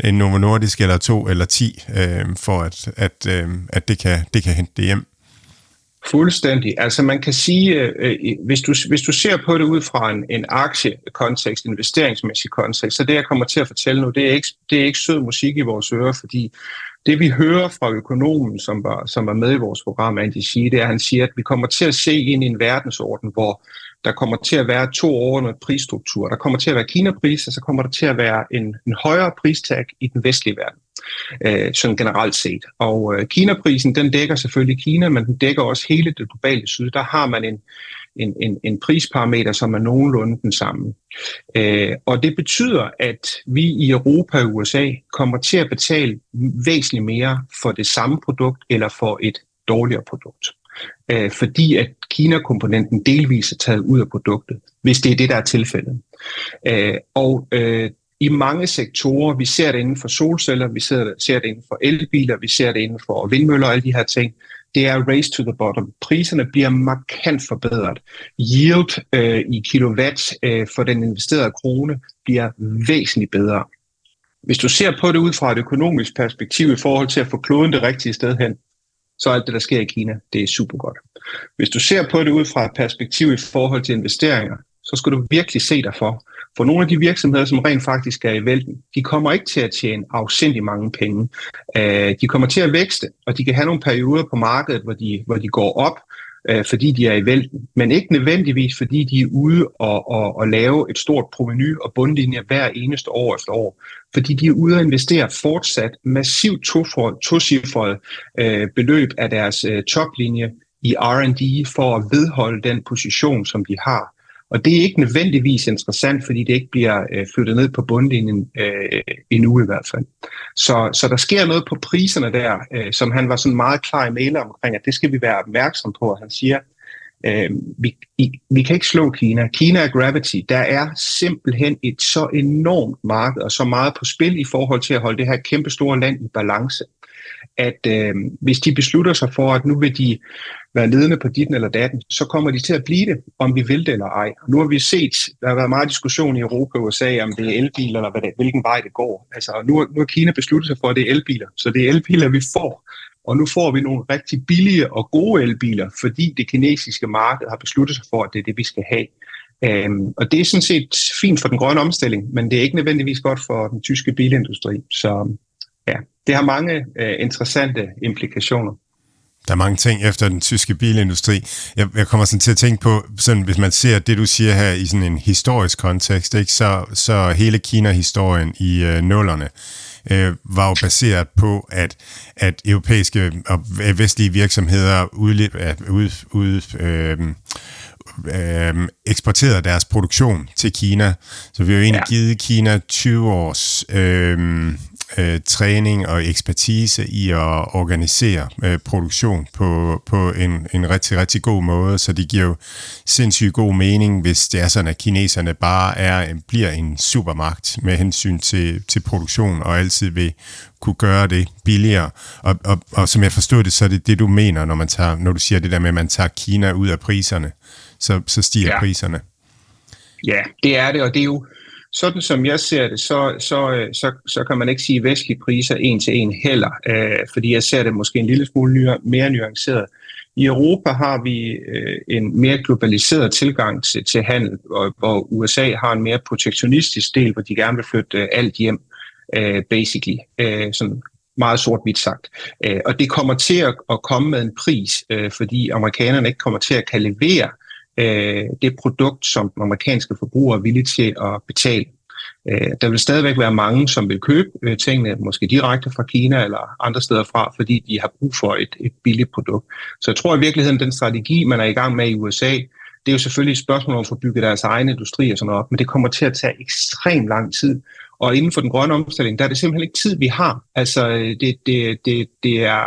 en Novo Nordisk eller to eller ti, øh, for at, at, øh, at det, kan, det kan hente det hjem. Fuldstændig. Altså man kan sige, øh, hvis, du, hvis du ser på det ud fra en, en aktiekontekst, investeringsmæssig kontekst, så det jeg kommer til at fortælle nu, det er ikke, det er ikke sød musik i vores ører, fordi det vi hører fra økonomen, som var, som var med i vores program, Andy Shee, det er, at han siger, at vi kommer til at se ind i en verdensorden, hvor der kommer til at være to overordnede prisstrukturer. Der kommer til at være Kina-priser, så kommer der til at være en, en højere pristag i den vestlige verden øh, sådan generelt set. Og øh, Kina-prisen, den dækker selvfølgelig Kina, men den dækker også hele det globale syd. Der har man en, en, en, en prisparameter, som er nogenlunde den samme. Øh, og det betyder, at vi i Europa og USA kommer til at betale væsentligt mere for det samme produkt eller for et dårligere produkt. Øh, fordi at Kina-komponenten delvis er taget ud af produktet, hvis det er det, der er tilfældet. Øh, og øh, i mange sektorer. Vi ser det inden for solceller, vi ser det, ser det inden for elbiler, vi ser det inden for vindmøller og alle de her ting. Det er race to the bottom. Priserne bliver markant forbedret. Yield øh, i kilowatt øh, for den investerede krone bliver væsentligt bedre. Hvis du ser på det ud fra et økonomisk perspektiv i forhold til at få kloden det rigtige sted hen, så alt det, der sker i Kina, det er super godt. Hvis du ser på det ud fra et perspektiv i forhold til investeringer, så skal du virkelig se dig for, for nogle af de virksomheder, som rent faktisk er i vælten, de kommer ikke til at tjene afsindig mange penge. Øh, de kommer til at vækste, og de kan have nogle perioder på markedet, hvor de, hvor de går op, Øh, fordi de er i vælten. Men ikke nødvendigvis, fordi de er ude og, og, og lave et stort proveny og bundlinje hver eneste år efter år. Fordi de er ude og investere fortsat massivt tocifrede uh, beløb af deres øh, toplinje i R&D for at vedholde den position, som de har. Og det er ikke nødvendigvis interessant, fordi det ikke bliver øh, flyttet ned på bundlinjen øh, endnu i hvert fald. Så, så der sker noget på priserne der, øh, som han var sådan meget klar i mailer omkring, at det skal vi være opmærksom på. Han siger, øh, vi, i, vi kan ikke slå Kina. Kina er gravity. Der er simpelthen et så enormt marked og så meget på spil i forhold til at holde det her kæmpe store land i balance at øh, hvis de beslutter sig for, at nu vil de være ledende på dit eller datten, så kommer de til at blive det, om vi vil det eller ej. Nu har vi set, der har været meget diskussion i Europa og USA, om det er elbiler eller hvad det, hvilken vej det går. Altså, nu, nu har Kina besluttet sig for, at det er elbiler, så det er elbiler, vi får. Og nu får vi nogle rigtig billige og gode elbiler, fordi det kinesiske marked har besluttet sig for, at det er det, vi skal have. Øhm, og det er sådan set fint for den grønne omstilling, men det er ikke nødvendigvis godt for den tyske bilindustri. Så det har mange øh, interessante implikationer. Der er mange ting efter den tyske bilindustri. Jeg, jeg kommer sådan til at tænke på, sådan, hvis man ser det, du siger her i sådan en historisk kontekst, ikke, så, så hele Kina-historien i øh, nullerne øh, var jo baseret på, at, at europæiske og vestlige virksomheder udlip, ud, ud, øh, øh, eksporterede deres produktion til Kina. Så vi har jo egentlig ja. givet Kina 20 års øh, øh, træning og ekspertise i at organisere øh, produktion på, på en, en rigtig, rigtig god måde, så det giver jo sindssygt god mening, hvis det er sådan, at kineserne bare er, bliver en supermagt med hensyn til, til produktion og altid vil kunne gøre det billigere. Og, og, og som jeg forstod det, så er det det, du mener, når, man tager, når du siger det der med, at man tager Kina ud af priserne, så, så stiger ja. priserne. Ja, det er det, og det er jo sådan som jeg ser det, så, så, øh, så, så kan man ikke sige vestlige priser en til en heller, øh, fordi jeg ser det måske en lille smule nye, mere nuanceret. I Europa har vi øh, en mere globaliseret tilgang til, til handel, og, hvor USA har en mere protektionistisk del, hvor de gerne vil flytte øh, alt hjem, øh, basically, øh, sådan meget sort-hvidt sagt. Øh, og det kommer til at, at komme med en pris, øh, fordi amerikanerne ikke kommer til at kan levere øh, det produkt, som den amerikanske forbruger er villig til at betale. Øh, der vil stadigvæk være mange, som vil købe øh, tingene, måske direkte fra Kina eller andre steder fra, fordi de har brug for et, et billigt produkt. Så jeg tror i virkeligheden, den strategi, man er i gang med i USA, Det er jo selvfølgelig et spørgsmål om at få bygget deres egen industri og sådan noget op, men det kommer til at tage ekstremt lang tid. Og inden for den grønne omstilling, der er det simpelthen ikke tid, vi har. Altså, øh, det, det, det, det er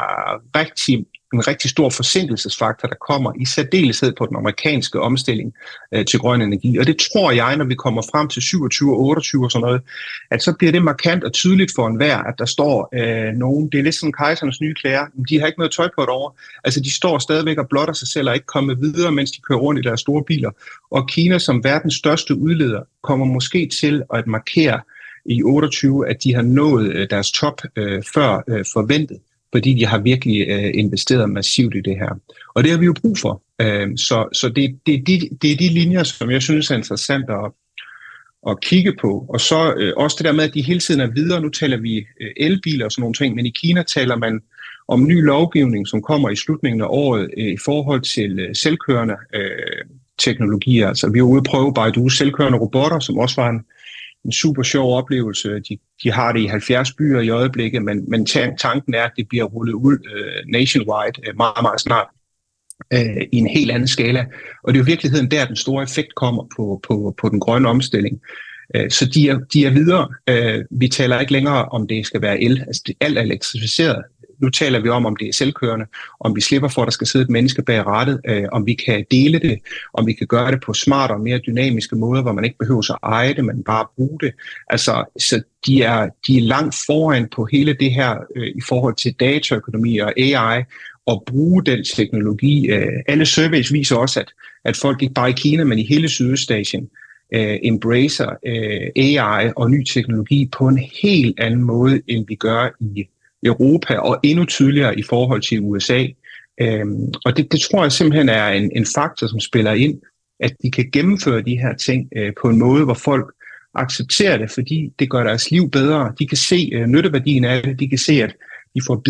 rigtig en rigtig stor forsinkelsesfaktor, der kommer i særdeleshed på den amerikanske omstilling øh, til grøn energi. Og det tror jeg, når vi kommer frem til 27 og 28 og sådan noget, at så bliver det markant og tydeligt for enhver, at der står øh, nogen, det er lidt som kejsernes nye klæder, de har ikke noget tøj på et over. Altså de står stadigvæk og blotter sig selv og ikke kommer videre, mens de kører rundt i deres store biler. Og Kina som verdens største udleder kommer måske til at markere i 28, at de har nået øh, deres top øh, før øh, forventet fordi de har virkelig øh, investeret massivt i det her. Og det har vi jo brug for. Øh, så så det, det, det, det er de linjer, som jeg synes er interessant at, at kigge på. Og så øh, også det der med, at de hele tiden er videre. Nu taler vi øh, elbiler og sådan nogle ting, men i Kina taler man om ny lovgivning, som kommer i slutningen af året øh, i forhold til øh, selvkørende øh, teknologier. Altså vi har ude at prøve Baidu selvkørende robotter, som også var en, en super sjov oplevelse. De, de har det i 70 byer i øjeblikket, men, men tanken er, at det bliver rullet ud øh, nationwide øh, meget, meget snart øh, i en helt anden skala. Og det er jo i virkeligheden der, den store effekt kommer på, på, på den grønne omstilling. Øh, så de er, de er videre. Øh, vi taler ikke længere om, det skal være el. Altså, det er elektrificeret. Nu taler vi om, om det er selvkørende, om vi slipper for, at der skal sidde et menneske bag rattet, øh, om vi kan dele det, om vi kan gøre det på smartere og mere dynamiske måder, hvor man ikke behøver at eje det, men bare bruge det. Altså, så de er, de er langt foran på hele det her øh, i forhold til dataøkonomi og AI, og bruge den teknologi. Øh, alle surveys viser også, at, at folk ikke bare i Kina, men i hele Sydøstasien, øh, embracer øh, AI og ny teknologi på en helt anden måde, end vi gør i Europa, og endnu tydeligere i forhold til USA. Øhm, og det, det tror jeg simpelthen er en, en faktor, som spiller ind, at de kan gennemføre de her ting øh, på en måde, hvor folk accepterer det, fordi det gør deres liv bedre. De kan se øh, nytteværdien af det, de kan se, at de får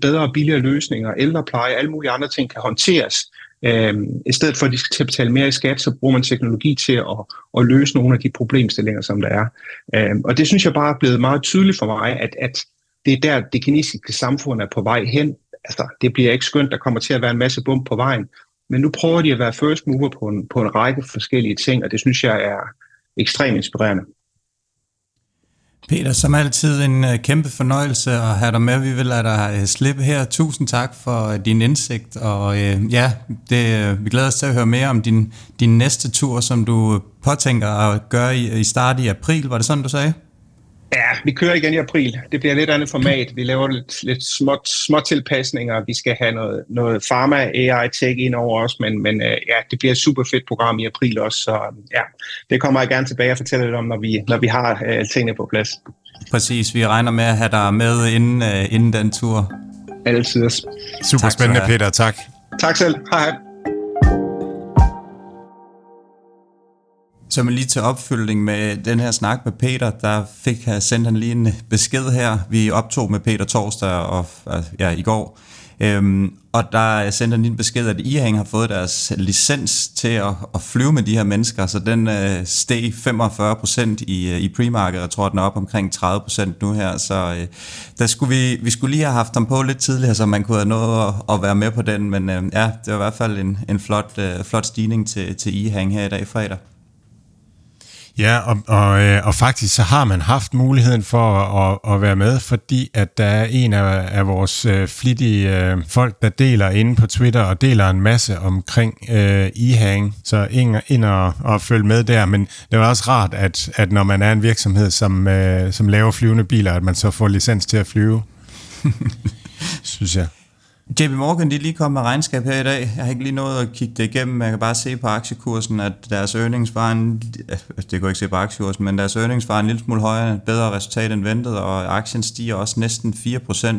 bedre og billigere løsninger, ældrepleje, alle mulige andre ting kan håndteres. Øhm, I stedet for, at de skal til at betale mere i skat, så bruger man teknologi til at, at løse nogle af de problemstillinger, som der er. Øhm, og det synes jeg bare er blevet meget tydeligt for mig, at, at det er der, det kinesiske samfund er på vej hen. Altså, det bliver ikke skønt, der kommer til at være en masse bump på vejen. Men nu prøver de at være first mover på en, på en række forskellige ting, og det synes jeg er ekstremt inspirerende. Peter, som altid en øh, kæmpe fornøjelse at have dig med. Vi vil lade dig øh, slippe her. Tusind tak for øh, din indsigt, og øh, ja, det, vi glæder os til at høre mere om din, din næste tur, som du påtænker at gøre i, i start i april. Var det sådan, du sagde? Ja, vi kører igen i april. Det bliver lidt andet format. Vi laver lidt, lidt små, små tilpasninger. Vi skal have noget, noget pharma AI tech ind over os, men, men uh, ja, det bliver et super fedt program i april også. Så ja, det kommer jeg gerne tilbage og fortælle lidt om, når vi, når vi har uh, tingene på plads. Præcis, vi regner med at have dig med inden, uh, inden den tur. Altid. Super tak spændende, Peter. Tak. Tak selv. Hej hej. Så lige til opfølgning med den her snak med Peter, der fik jeg sendt han lige en øh, besked her. Vi optog med Peter torsdag og øh, ja, i går. Øhm, og der sendte han lige en besked, at IHANG har fået deres licens til at, at flyve med de her mennesker, så den øh, steg 45 procent i, i premarkedet. Jeg tror, den er op omkring 30 procent nu her, så øh, der skulle vi, vi skulle lige have haft dem på lidt tidligere, så man kunne have nået at, at være med på den, men øh, ja, det var i hvert fald en, en flot, øh, flot stigning til, til IHANG her i dag fredag. Ja, og, og, øh, og faktisk så har man haft muligheden for at, at være med, fordi at der er en af, af vores øh, flittige øh, folk, der deler inde på Twitter og deler en masse omkring øh, e-hang, så ind, ind og, og følge med der. Men det er også rart, at, at når man er en virksomhed, som, øh, som laver flyvende biler, at man så får licens til at flyve, synes jeg. JP Morgan, de lige kommet med regnskab her i dag. Jeg har ikke lige nået at kigge det igennem. Jeg kan bare se på aktiekursen, at deres earnings var en... Det kan jeg ikke se på aktiekursen, men deres earnings var en lille smule højere, bedre resultat end ventet, og aktien stiger også næsten 4%.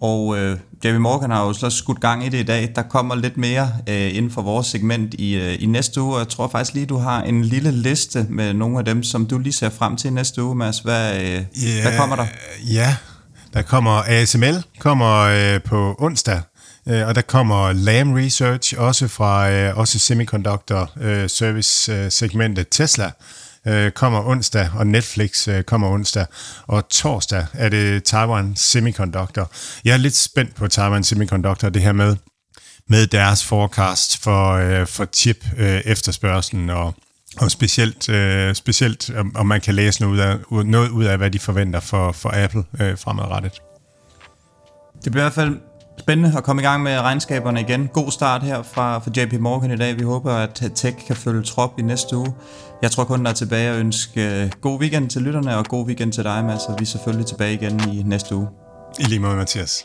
Og øh, JP Morgan har jo så skudt gang i det i dag. Der kommer lidt mere øh, inden for vores segment i, øh, i næste uge, jeg tror faktisk lige, du har en lille liste med nogle af dem, som du lige ser frem til næste uge, Mads. Hvad, øh, yeah, hvad kommer der? Ja, der kommer ASML kommer øh, på onsdag, øh, og der kommer Lam Research også fra øh, også semiconductor øh, service øh, segmentet Tesla øh, kommer onsdag, og Netflix øh, kommer onsdag, og torsdag er det Taiwan Semiconductor. Jeg er lidt spændt på Taiwan Semiconductor, det her med, med deres forecast for, øh, for chip øh, efterspørgselen og og specielt, øh, specielt om, man kan læse noget ud, af, noget ud af, hvad de forventer for, for Apple øh, fremadrettet. Det bliver i hvert fald spændende at komme i gang med regnskaberne igen. God start her fra, fra JP Morgan i dag. Vi håber, at Tech kan følge trop i næste uge. Jeg tror kun, der er tilbage at ønske øh, god weekend til lytterne, og god weekend til dig, Mads. Og vi er selvfølgelig tilbage igen i næste uge. I lige måde, Mathias.